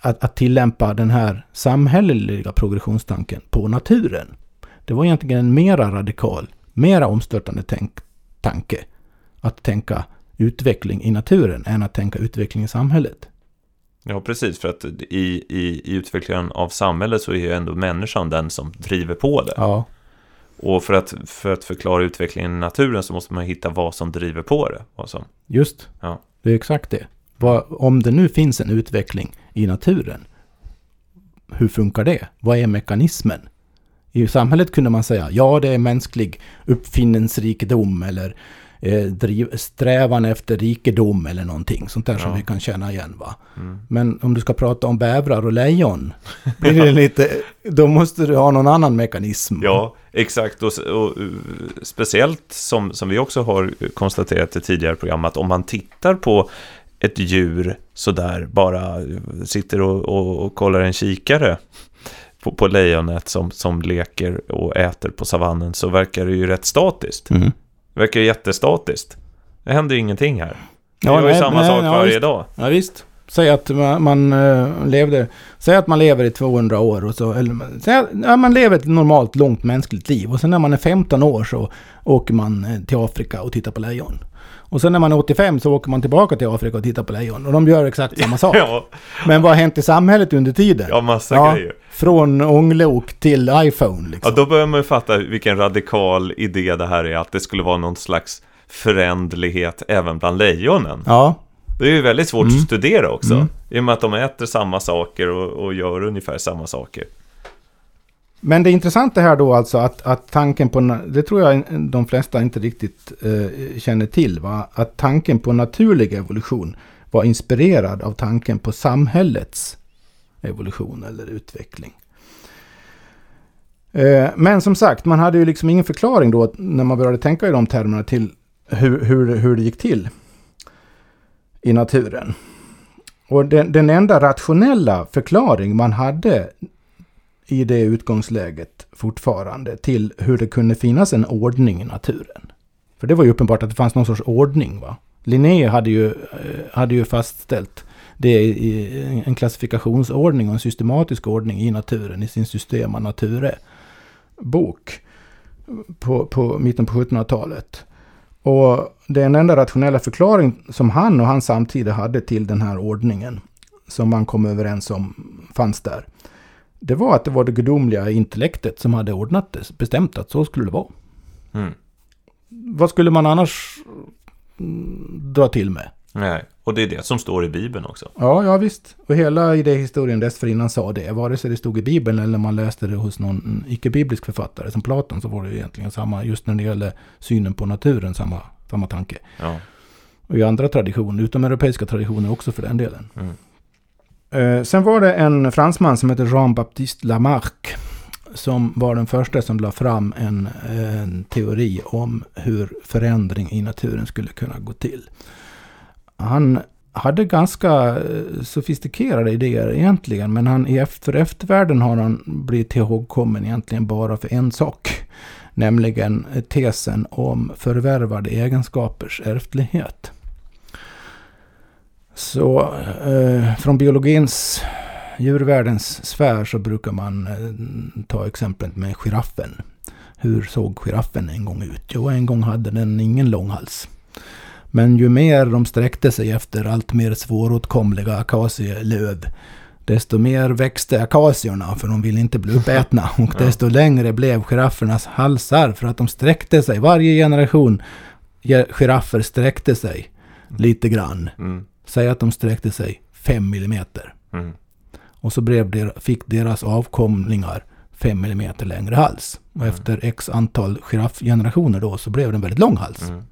att, att tillämpa den här samhälleliga progressionstanken på naturen. Det var egentligen en mera radikal, mera omstörtande tänk, tanke att tänka utveckling i naturen än att tänka utveckling i samhället. ja, precis. För att i, i, i utvecklingen av samhället så är ju ändå människan den som driver på det. Ja, Och för att, för att förklara utvecklingen i naturen så måste man hitta vad som driver på det. Vad som, just. Ja. Det är exakt det. Vad, om det nu finns en utveckling i naturen, hur funkar det? Vad är mekanismen? I samhället kunde man säga, ja det är mänsklig uppfinningsrikedom eller eh, driv, strävan efter rikedom eller någonting sånt där som Ja. vi kan känna igen. Va? mm. Men om du ska prata om bävrar och lejon, blir det lite, då måste du ha någon annan mekanism. Ja, exakt. Och, och, uh, speciellt som, som vi också har konstaterat i tidigare program att om man tittar på ett djur sådär bara uh, sitter och, och, och kollar en kikare på, på lejonet som, som leker och äter på savannen så verkar det ju rätt statiskt. Mm. Verkar ju jättestatiskt. Det händer ju ingenting här. Det Ja, ju nej, samma nej, sak ja, varje visst. dag. Ja, visst. Säg att man, man eh, levde... Säg att man lever i 200 år och så... Eller, säg att ja, man lever ett normalt långt mänskligt liv. Och sen när man är 15 år så åker man eh, till Afrika och tittar på lejon. Och sen när man är 85 så åker man tillbaka till Afrika och tittar på lejon. Och de gör exakt samma sak. Ja, Men vad har hänt i samhället under tiden? ja massa Ja. grejer. Från ånglok till iPhone liksom. Ja, då börjar man ju fatta vilken radikal idé det här är, att det skulle vara någon slags förändlighet även bland lejonen. Ja, Det är ju väldigt svårt Mm. att studera också, Mm. i och med att de äter samma saker och, och gör ungefär samma saker. Men det intressanta här då alltså att, att tanken på, det tror jag de flesta inte riktigt eh, känner till, va? att tanken på naturlig evolution var inspirerad av tanken på samhällets evolution eller utveckling. Eh, men som sagt, man hade ju liksom ingen förklaring då när man började tänka i de termerna till hur, hur, hur det gick till i naturen. Och den, den enda rationella förklaring man hade i det utgångsläget fortfarande till hur det kunde finnas en ordning i naturen. För det var ju uppenbart att det fanns någon sorts ordning. va? Linné hade ju, eh, hade ju fastställt det i en klassifikationsordning och en systematisk ordning i naturen i sin Systema Nature-bok på, på mitten på 1700-talet. Och den enda rationella förklaring som han och hans samtida hade till den här ordningen som man kom överens om fanns där. Det var att det var det gudomliga intellektet som hade ordnat det, bestämt att så skulle det vara. Mm. Vad skulle man annars mm, dra till med? Nej, och det är det som står i Bibeln också. Ja, ja visst. Och hela idéhistorien dessförinnan sa det. Vare sig det stod i Bibeln eller man läste det hos någon icke-biblisk författare som Platon så var det egentligen samma, just när det gäller synen på naturen, samma, samma tanke. Ja. Och i andra traditioner, utomeuropeiska traditioner också för den delen. Mm. Eh, sen var det en fransman som heter Jean-Baptiste Lamarck. Som var den första som la fram en, en teori om hur förändring i naturen skulle kunna gå till. Han hade ganska eh, sofistikerade idéer egentligen. Men han, för eftervärlden har han blivit ihågkommen egentligen bara för en sak. Nämligen tesen om förvärvade egenskapers ärftlighet. Så eh, från biologins, djurvärldens sfär så brukar man eh, ta exemplet med giraffen. Hur såg giraffen en gång ut? Jo, en gång hade den ingen lång hals. Men ju mer de sträckte sig efter allt mer svåråtkomliga akacielöv, desto mer växte akacierna för de ville inte bli uppätna. Och desto längre blev giraffernas halsar för att de sträckte sig. Varje generation ge- giraffer sträckte sig lite grann. Mm. Säg att de sträckte sig 5 millimeter. Mm. Och så der, fick deras avkomlingar 5 millimeter längre hals. Och Mm. efter x antal giraffgenerationer då så blev det en väldigt lång hals. Mm.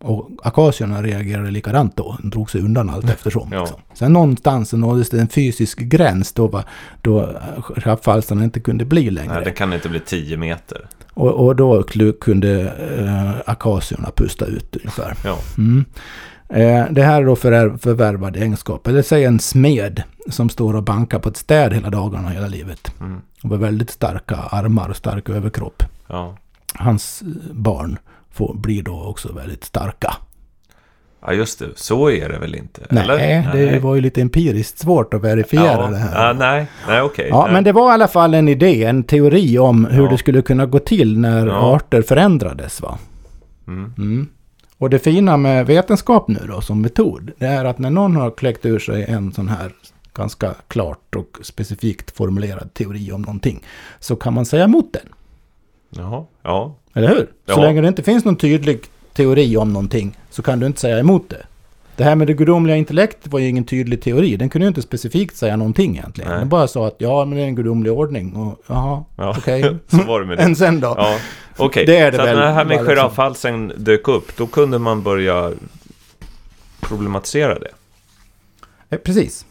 Och akacierna reagerade likadant då. De drog sig undan allt eftersom. Ja. Liksom. Sen någonstans så nåddes det en fysisk gräns då, va, då giraffhalsarna inte kunde bli längre. Nej, det kan inte bli 10 meter. och, och då kunde eh, akacierna pusta ut ungefär. Ja. Mm. Eh, det här är då förvär- förvärvade egenskaper. Eller säg en smed som står och bankar på ett städ hela dagarna, hela livet. Mm. Och med väldigt starka armar och stark överkropp. Ja. Hans eh, barn får, blir då också väldigt starka. ja, just det. Så är det väl inte? Nej, eller? det var ju lite empiriskt svårt att verifiera ja. det här. Ja, nej, nej okej. Ja, Nej. men det var i alla fall en idé, en teori om hur Ja. det skulle kunna gå till när Ja. arter förändrades. Va? Mm. Mm. Och det fina med vetenskap nu då som metod, det är att när någon har kläckt ur sig en sån här ganska klart och specifikt formulerad teori om någonting, så kan man säga emot den. Jaha, ja. Eller hur? Så Ja. länge det inte finns någon tydlig teori om någonting så kan du inte säga emot det. Det här med det gudomliga intellektet var ju ingen tydlig teori. Den kunde ju inte specifikt säga någonting egentligen. Nej. Den bara sa att ja, men det är en gudomlig ordning. Och jaha, ja. okej. så var det med det. Än sen då? Ja, okej. Det är det så väl, när det här med bara liksom. giraffhalsen dök upp, då kunde man börja problematisera det. Eh, Precis.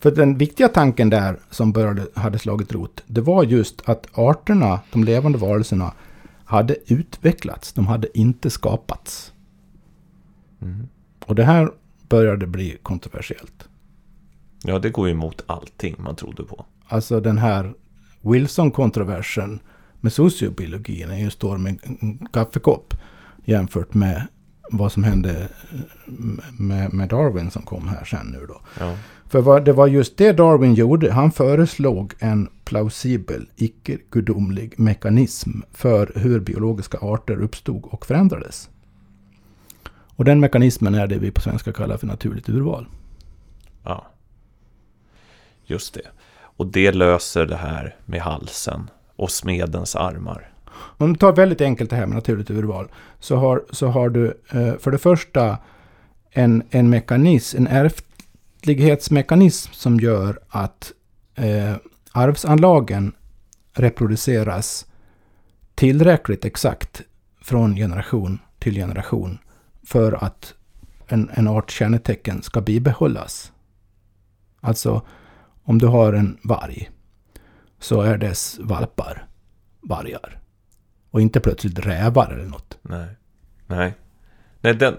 För den viktiga tanken där som började, hade slagit rot, det var just att arterna, de levande varelserna, hade utvecklats. De hade inte skapats. Mm. Och det här började bli kontroversiellt. Ja, det går ju emot allting man trodde på. Alltså den här Wilson-kontroversen med sociobiologin är ju står med en kaffekopp jämfört med vad som hände med, med Darwin som kom här sen nu då. Ja. För vad, det var just det Darwin gjorde. Han föreslog en plausibel, icke-gudomlig mekanism för hur biologiska arter uppstod och förändrades. Och den mekanismen är det vi på svenska kallar för naturligt urval. ja. Just det. Och det löser det här med halsen och smedens armar. Om du tar väldigt enkelt det här med naturligt urval. Så har, så har du eh, för det första en, en mekanism, en ärftlighetsmekanism som gör att eh, arvsanlagen reproduceras tillräckligt exakt från generation till generation för att en, en arts kännetecken ska bibehållas. Alltså, om du har en varg så är dess valpar vargar. Och inte plötsligt rävar eller något. Nej. Nej. Nej, den,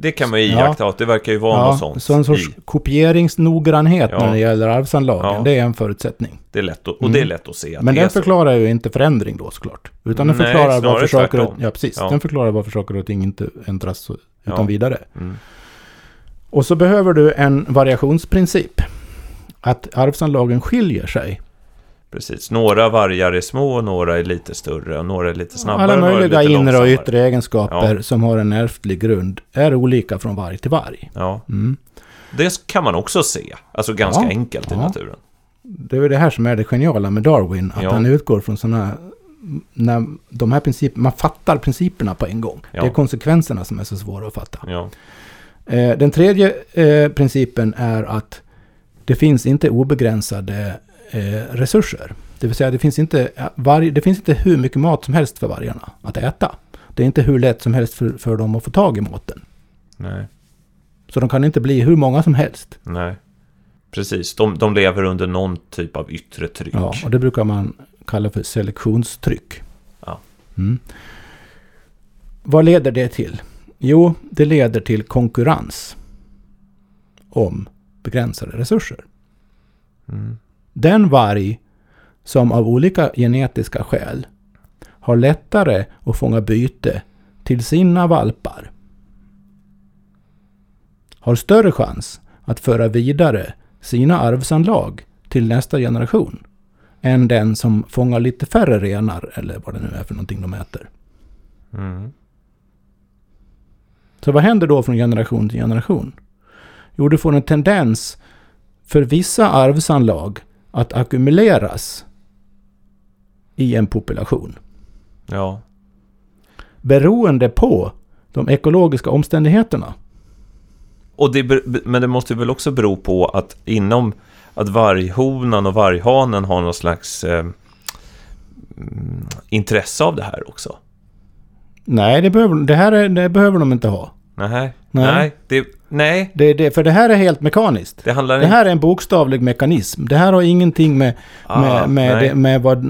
det, kan man ju Ja. iaktta. att Det verkar ju vara något sånt. så en sorts i- kopieringsnoggrannhet Ja. när det gäller arvsanlagen. Ja. Det är en förutsättning. Det är lätt att, och Mm. det är lätt att se att Men den förklarar ju inte förändring då såklart. Utan den Nej, förklarar varför saker, och, ja, precis. Ja. Den förklarar varför saker och ting inte ändras utan Ja. vidare. Mm. Och så behöver du en variationsprincip. Att arvsanlagen skiljer sig. Precis. Några vargar är små, och några är lite större och några är lite snabbare. Alla möjliga inre och yttre egenskaper som har en ärftlig grund är olika från varg till varg. Ja, Mm. det kan man också se. Alltså ganska Ja. enkelt i Ja. naturen. Det är det här som är det geniala med Darwin. Att Ja. han utgår från sådana... När de här principerna, man fattar principerna på en gång. Ja. Det är konsekvenserna som är så svåra att fatta. Ja, Eh, den tredje eh, principen är att det finns inte obegränsade resurser. Det vill säga det finns, inte, varje, det finns inte hur mycket mat som helst för vargarna att äta. Det är inte hur lätt som helst för, för dem att få tag i maten. nej, Så de kan inte bli hur många som helst. nej. Precis, de, de lever under någon typ av yttre tryck. Ja, och det brukar man kalla för selektionstryck. Ja. Mm. Vad leder det till? Jo, det leder till konkurrens om begränsade resurser. Mm. Den varg som av olika genetiska skäl har lättare att fånga byte till sina valpar har större chans att föra vidare sina arvsanlag till nästa generation än den som fångar lite färre renar eller vad det nu är för någonting de äter. Mm. Så vad händer då från generation till generation? Jo, du får en tendens för vissa arvsanlag att ackumuleras i en population. Ja, Beroende på de ekologiska omständigheterna. och det, men det måste väl också bero på att inom att varghonan och varghanen har någon slags eh, mm, intresse av det här också. Nej, det behöver, det här är, det behöver de inte ha. Nej, Nej. nej, det, nej, Det, det, för det här är helt mekaniskt. det handlar Det här är en bokstavlig mekanism. Det här har ingenting med, Ah, med, med, det, med vad,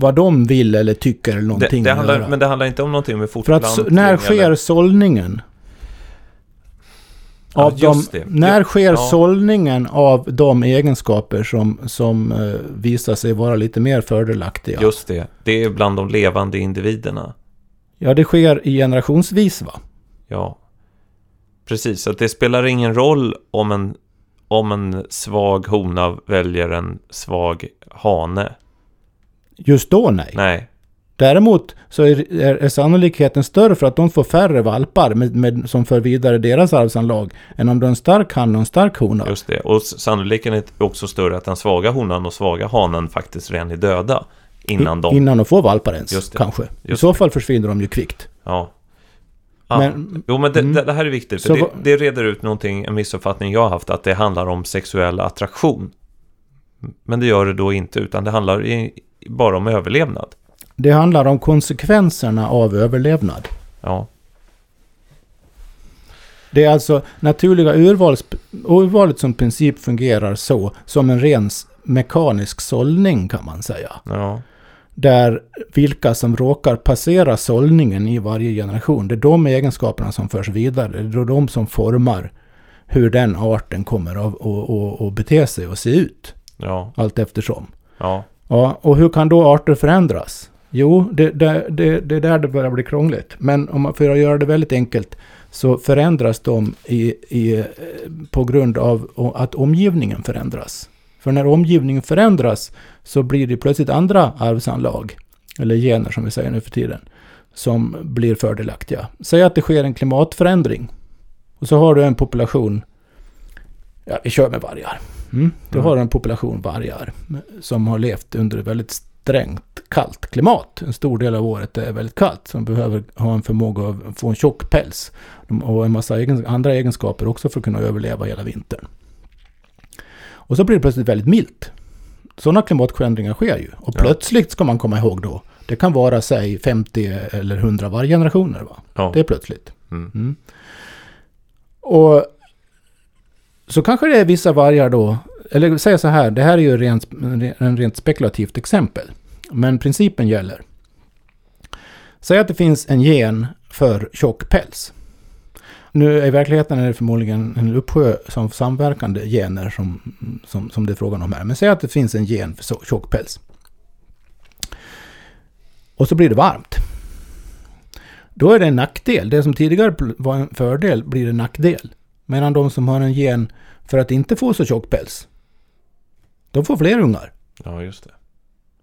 vad de vill eller tycker eller det, någonting det att handlar. Men det handlar inte om någonting med För att fortplantning? när sker eller- sållningen? Ja, Av de, det. när sker ja. sållningen av de egenskaper som, som eh, visar sig vara lite mer fördelaktiga? Just det, det är bland de levande individerna. Ja, det sker i generationsvis va? Ja, precis. Att det spelar ingen roll om en, om en svag hona väljer en svag hane. Just då nej. Nej, Däremot så är, är, är sannolikheten större för att de får färre valpar med, med, som för vidare deras arvsanlag än om du har en stark han och en stark hona. just det. Och sannolikheten är också större att den svaga honan och svaga hanen faktiskt redan är döda innan I- de... Innan de får valpar ens, Just det. kanske. I Just så fall försvinner de ju kvickt. Ja. Ja. Men- jo, men det, mm. det, här är viktigt, för det, det reder ut någonting, en missuppfattning jag har haft, att det handlar om sexuell attraktion. Men det gör det då inte, utan det handlar i, bara om överlevnad. Det handlar om konsekvenserna av överlevnad. Ja, Det är alltså naturliga urvals, urvalet som princip fungerar så, som en ren mekanisk sållning kan man säga. ja, Där vilka som råkar passera sållningen i varje generation, det är de egenskaperna som förs vidare. Det är de som formar hur den arten kommer att, bete sig och se ut. ja, Allt eftersom. ja, Ja, och hur kan då arter förändras? Jo, det, det, det, det är där det börjar bli krångligt. Men om man, för att göra det väldigt enkelt så förändras de i, i, på grund av att omgivningen förändras. För när omgivningen förändras så blir det plötsligt andra arvsanlag, eller gener som vi säger nu för tiden, som blir fördelaktiga. Säg att det sker en klimatförändring. Och så har du en population, ja vi kör med vargar. Mm. Du mm. har en population vargar som har levt under väldigt strängt kallt klimat. En stor del av året är väldigt kallt. Som behöver ha en förmåga att få en tjock päls. Och en massa egen, andra egenskaper också för att kunna överleva hela vintern. Och så blir det plötsligt väldigt milt. Sådana klimatförändringar sker ju. Och ja. plötsligt ska man komma ihåg då. Det kan vara säg 50 eller 100 varggenerationer. Va? Ja. Det är plötsligt. Mm. Mm. Och så kanske det är vissa vargar då eller säga så här, det här är ju rent, en rent spekulativt exempel. Men principen gäller. Säg att det finns en gen för tjock päls. Nu i verkligheten är det förmodligen en uppsjö som samverkande gener som, som, som det är frågan om här. Men säg att det finns en gen för tjock päls. Och så blir det varmt. Då är det en nackdel. Det som tidigare var en fördel blir en nackdel. Medan de som har en gen för att inte få så tjock päls, de får fler ungar. Ja, just det.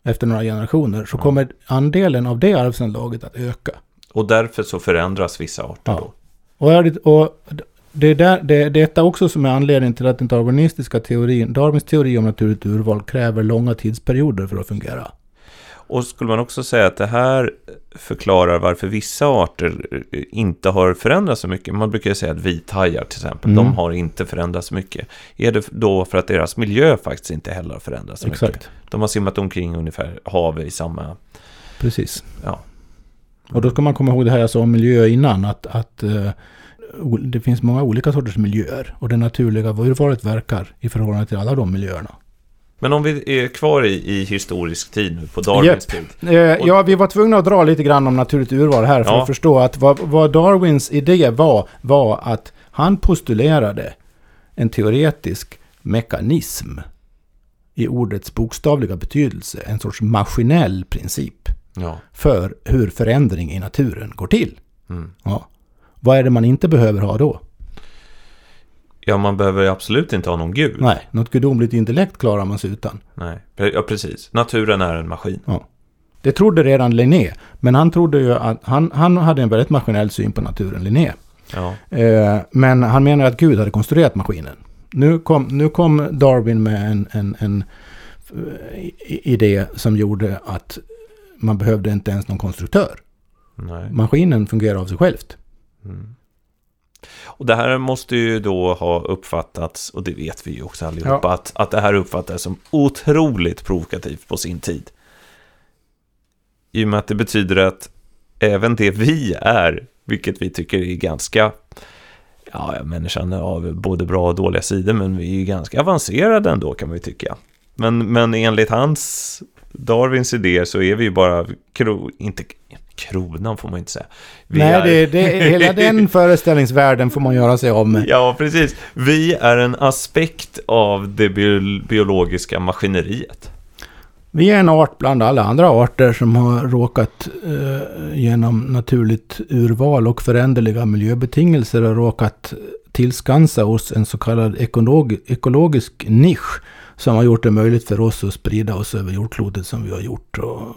Efter några generationer så ja. kommer andelen av det arvsanlaget att öka. Och därför så förändras vissa arter ja. då? Och, och det är där, det, detta också som är anledningen till att den darwinistiska teorin, Darwins teori om naturligt urval kräver långa tidsperioder för att fungera. Och skulle man också säga att det här förklarar varför vissa arter inte har förändrats så mycket. Man brukar säga att vithajar till exempel, mm. de har inte förändrats så mycket. Är det då för att deras miljö faktiskt inte heller har förändrats så Exakt. mycket? De har simmat omkring ungefär hav i samma... Precis. Ja. Och då ska man komma ihåg det här jag sa om miljö innan, att, att uh, det finns många olika sorters miljöer. Och det naturliga urvalet verkar i förhållande till alla de miljöerna. Men om vi är kvar i, i historisk tid nu, på Darwins yep. tid. Eh, ja, vi var tvungna att dra lite grann om naturligt urval här för ja. att förstå att vad, vad, Darwins idé var, var att han postulerade en teoretisk mekanism i ordets bokstavliga betydelse, en sorts maskinell princip ja. för hur förändring i naturen går till. Mm. Ja. Vad är det man inte behöver ha då? Ja, man behöver absolut inte ha någon gud. Nej, något gudomligt intellekt klarar man sig utan. Nej, ja precis. Naturen är en maskin. Ja. Det trodde redan Linné, men han trodde ju att han, han hade en väldigt maskinell syn på naturen, Linné. Ja. Eh, men han menar att Gud hade konstruerat maskinen. Nu kom, nu kom Darwin med en, en, en uh, idé som gjorde att man behövde inte ens någon konstruktör. Nej. Maskinen fungerar av sig självt. Mm. Och det här måste ju då ha uppfattats, och det vet vi ju också allihopa, ja. att, att det här uppfattades som otroligt provokativt på sin tid. I och med att det betyder att även det vi är, vilket vi tycker är ganska, ja, människan har både bra och dåliga sidor, men vi är ju ganska avancerade ändå kan man ju tycka. Men, men enligt hans, Darwins idéer så är vi ju bara, inte kronan får man inte säga. Vi Nej, är... det, det, hela den föreställningsvärlden får man göra sig om. Ja, precis. Vi är en aspekt av det biologiska maskineriet. Vi är en art bland alla andra arter som har råkat eh, genom naturligt urval och föränderliga miljöbetingelser och råkat tillskansa oss en så kallad ekolog ekologisk nisch som har gjort det möjligt för oss att sprida oss över jordklotet som vi har gjort och,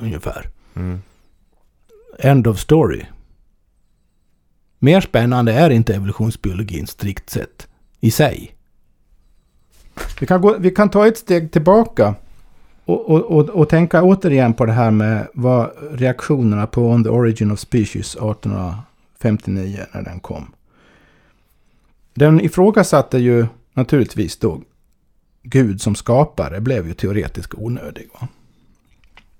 ungefär. Mm. End of story. Mer spännande är inte evolutionsbiologin strikt sett i sig. Vi kan, gå, vi kan ta ett steg tillbaka och, och, och, och, tänka återigen på det här med vad reaktionerna på On the Origin of Species 1859 när den kom. Den ifrågasatte ju naturligtvis då Gud som skapare blev ju teoretiskt onödig. Va?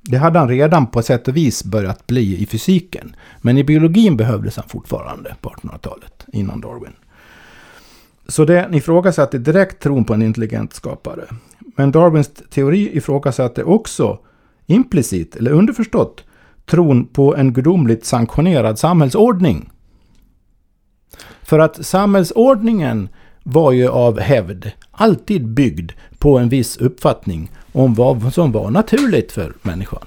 Det hade han redan på sätt och vis börjat bli i fysiken. Men i biologin behövdes han fortfarande på 1800-talet, innan Darwin. Så det ifrågasatte direkt tron på en intelligent skapare. Men Darwins teori ifrågasatte också implicit, eller underförstått, tron på en gudomligt sanktionerad samhällsordning. För att samhällsordningen var ju av hävd alltid byggd på en viss uppfattning om vad som var naturligt för människan.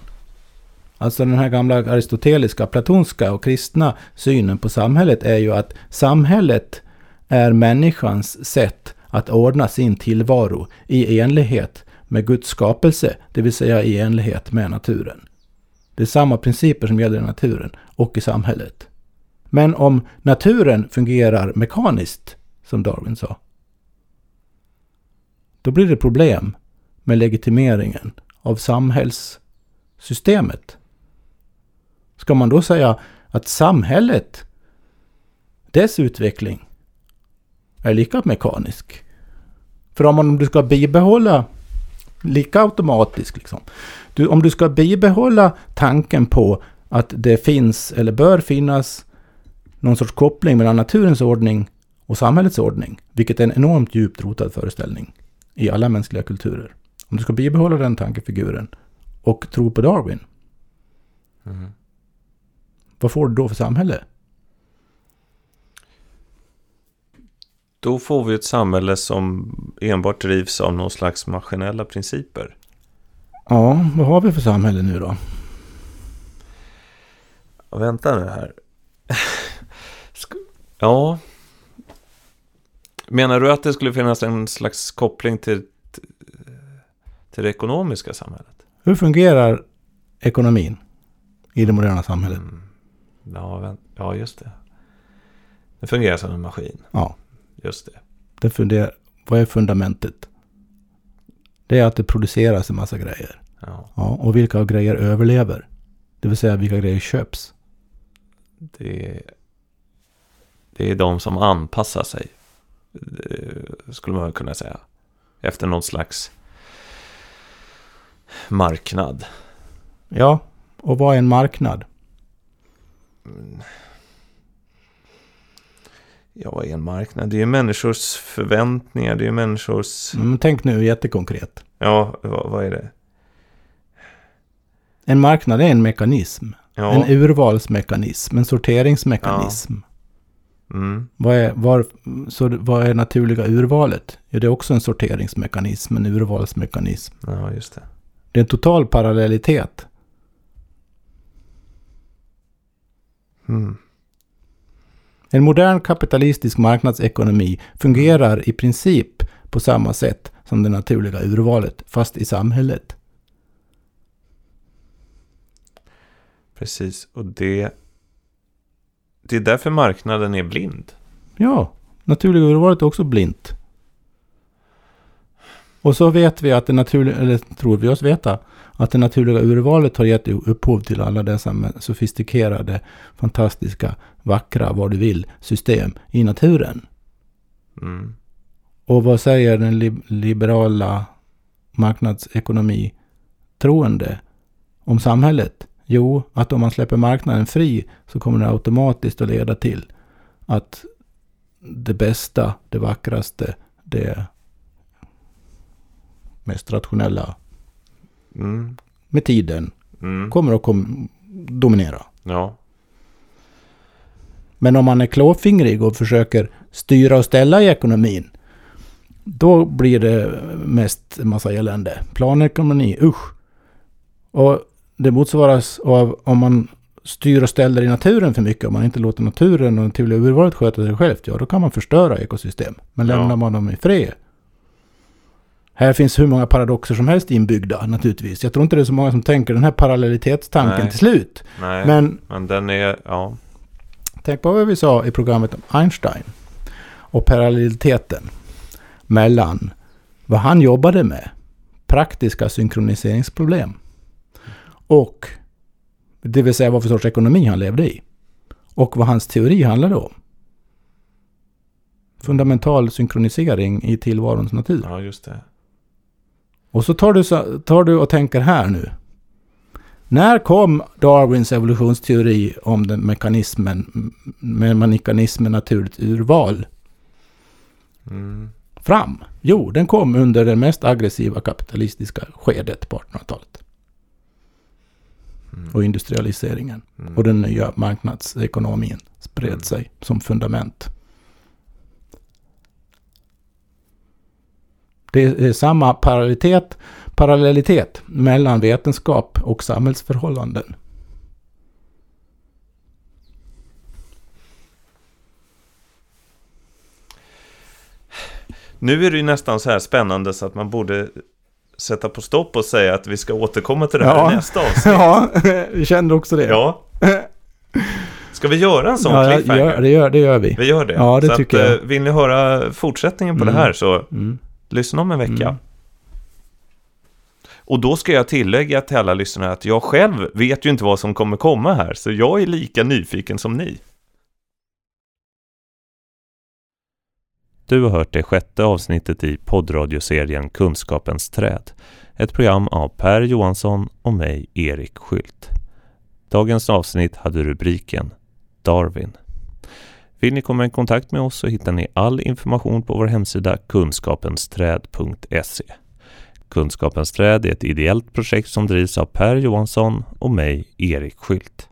Alltså den här gamla aristoteliska, platonska och kristna synen på samhället är ju att samhället är människans sätt att ordna sin tillvaro i enlighet med Guds skapelse, det vill säga i enlighet med naturen. Det är samma principer som gäller i naturen och i samhället. Men om naturen fungerar mekaniskt, som Darwin sa, då blir det problem med legitimeringen av samhällssystemet. Ska man då säga att samhället, dess utveckling, är lika mekanisk? För om, man, om du ska bibehålla, lika automatisk liksom. Du, om du ska bibehålla tanken på att det finns eller bör finnas någon sorts koppling mellan naturens ordning och samhällets ordning, vilket är en enormt djupt rotad föreställning i alla mänskliga kulturer. Om du ska bibehålla den tankefiguren och tro på Darwin, Mm. vad får du då för samhälle? Då får vi ett samhälle som enbart drivs av någon slags maskinella principer. Ja, vad har vi för samhälle nu då? Ja, vänta nu här. Ja. Menar du att det skulle finnas en slags koppling till, till det ekonomiska samhället? Hur fungerar ekonomin i det moderna samhället? Mm. Ja, ja, just det. Det fungerar som en maskin. Ja, Just det. det funderar, vad är fundamentet? Det är att det produceras en massa grejer. Ja, Ja, och vilka grejer överlever? Det vill säga vilka grejer köps? det, det är de som anpassar sig. Skulle man kunna säga. Efter någon slags marknad. Ja, och vad är en marknad? Ja, vad är en marknad? Det är ju människors förväntningar. Det är ju människors... Men tänk nu jättekonkret. Ja, vad, vad är det? En marknad är en mekanism. Ja, En urvalsmekanism, en sorteringsmekanism. Mm, Vad, är, var, så vad är naturliga urvalet? Ja, det är också en sorteringsmekanism, en urvalsmekanism. ja, just det. Det är en total parallellitet. Mm. En modern kapitalistisk marknadsekonomi fungerar i princip på samma sätt som det naturliga urvalet, fast i samhället. Precis, och det... Det är därför marknaden är blind. Ja, naturliga urvalet är också blint. Och så vet vi att det naturliga, eller tror vi oss veta, att det naturliga urvalet har gett upphov till alla dessa sofistikerade, fantastiska, vackra, vad du vill, system i naturen. Mm. Och vad säger den li- liberala marknadsekonomi troende om samhället? Jo, att om man släpper marknaden fri så kommer det automatiskt att leda till att det bästa, det vackraste, det mest rationella Mm. med tiden Mm. kommer att kom- dominera. Ja. Men om man är klåfingrig och försöker styra och ställa i ekonomin, då blir det mest en massa elände. Planekonomi, usch. Och det motsvaras av om man styr och ställer i naturen för mycket, om man inte låter naturen och naturliga urvalet sköta sig självt, ja då kan man förstöra ekosystem. Men Ja. lämnar man dem i fred. Här finns hur många paradoxer som helst inbyggda naturligtvis. Jag tror inte det är så många som tänker den här parallellitetstanken Nej. till slut. Nej, men, Men den är... Ja. Tänk på vad vi sa i programmet om Einstein och parallelliteten mellan vad han jobbade med, praktiska synkroniseringsproblem, och det vill säga vad för sorts ekonomi han levde i, och vad hans teori handlade om. Fundamental synkronisering i tillvarons natur. ja, just det. Och så tar du, tar du och tänker här nu. När kom Darwins evolutionsteori om den mekanismen, med mekanismen naturligt urval Mm. fram? Jo, den kom under det mest aggressiva kapitalistiska skedet på 1800-talet. Mm. och industrialiseringen mm. och den nya marknadsekonomin spred mm. sig som fundament. Det är samma parallelitet, parallellitet mellan vetenskap och samhällsförhållanden. Nu är det ju nästan så här spännande så att man borde sätta på stopp och säga att vi ska återkomma till det här Ja. i nästa avsnitt. Ja, jag kände också det. Ja. Ska vi göra en sån ja jag- cliffhanger? gör, det, gör, det gör vi. Vi gör det. Ja, det så tycker att, jag. eh, Vill ni höra fortsättningen på Mm. det här så Mm. lyssna om en vecka. Mm. Och då ska jag tillägga till alla lyssnare att jag själv vet ju inte vad som kommer komma här, så jag är lika nyfiken som ni. Du har hört det sjätte avsnittet i poddradioserien Kunskapens träd. Ett program av Per Johansson och mig, Erik Skylt. Dagens avsnitt hade rubriken Darwin. Vill ni komma i kontakt med oss så hittar ni all information på vår hemsida kunskapensträd.se. Kunskapens träd är ett ideellt projekt som drivs av Per Johansson och mig, Erik Skylt.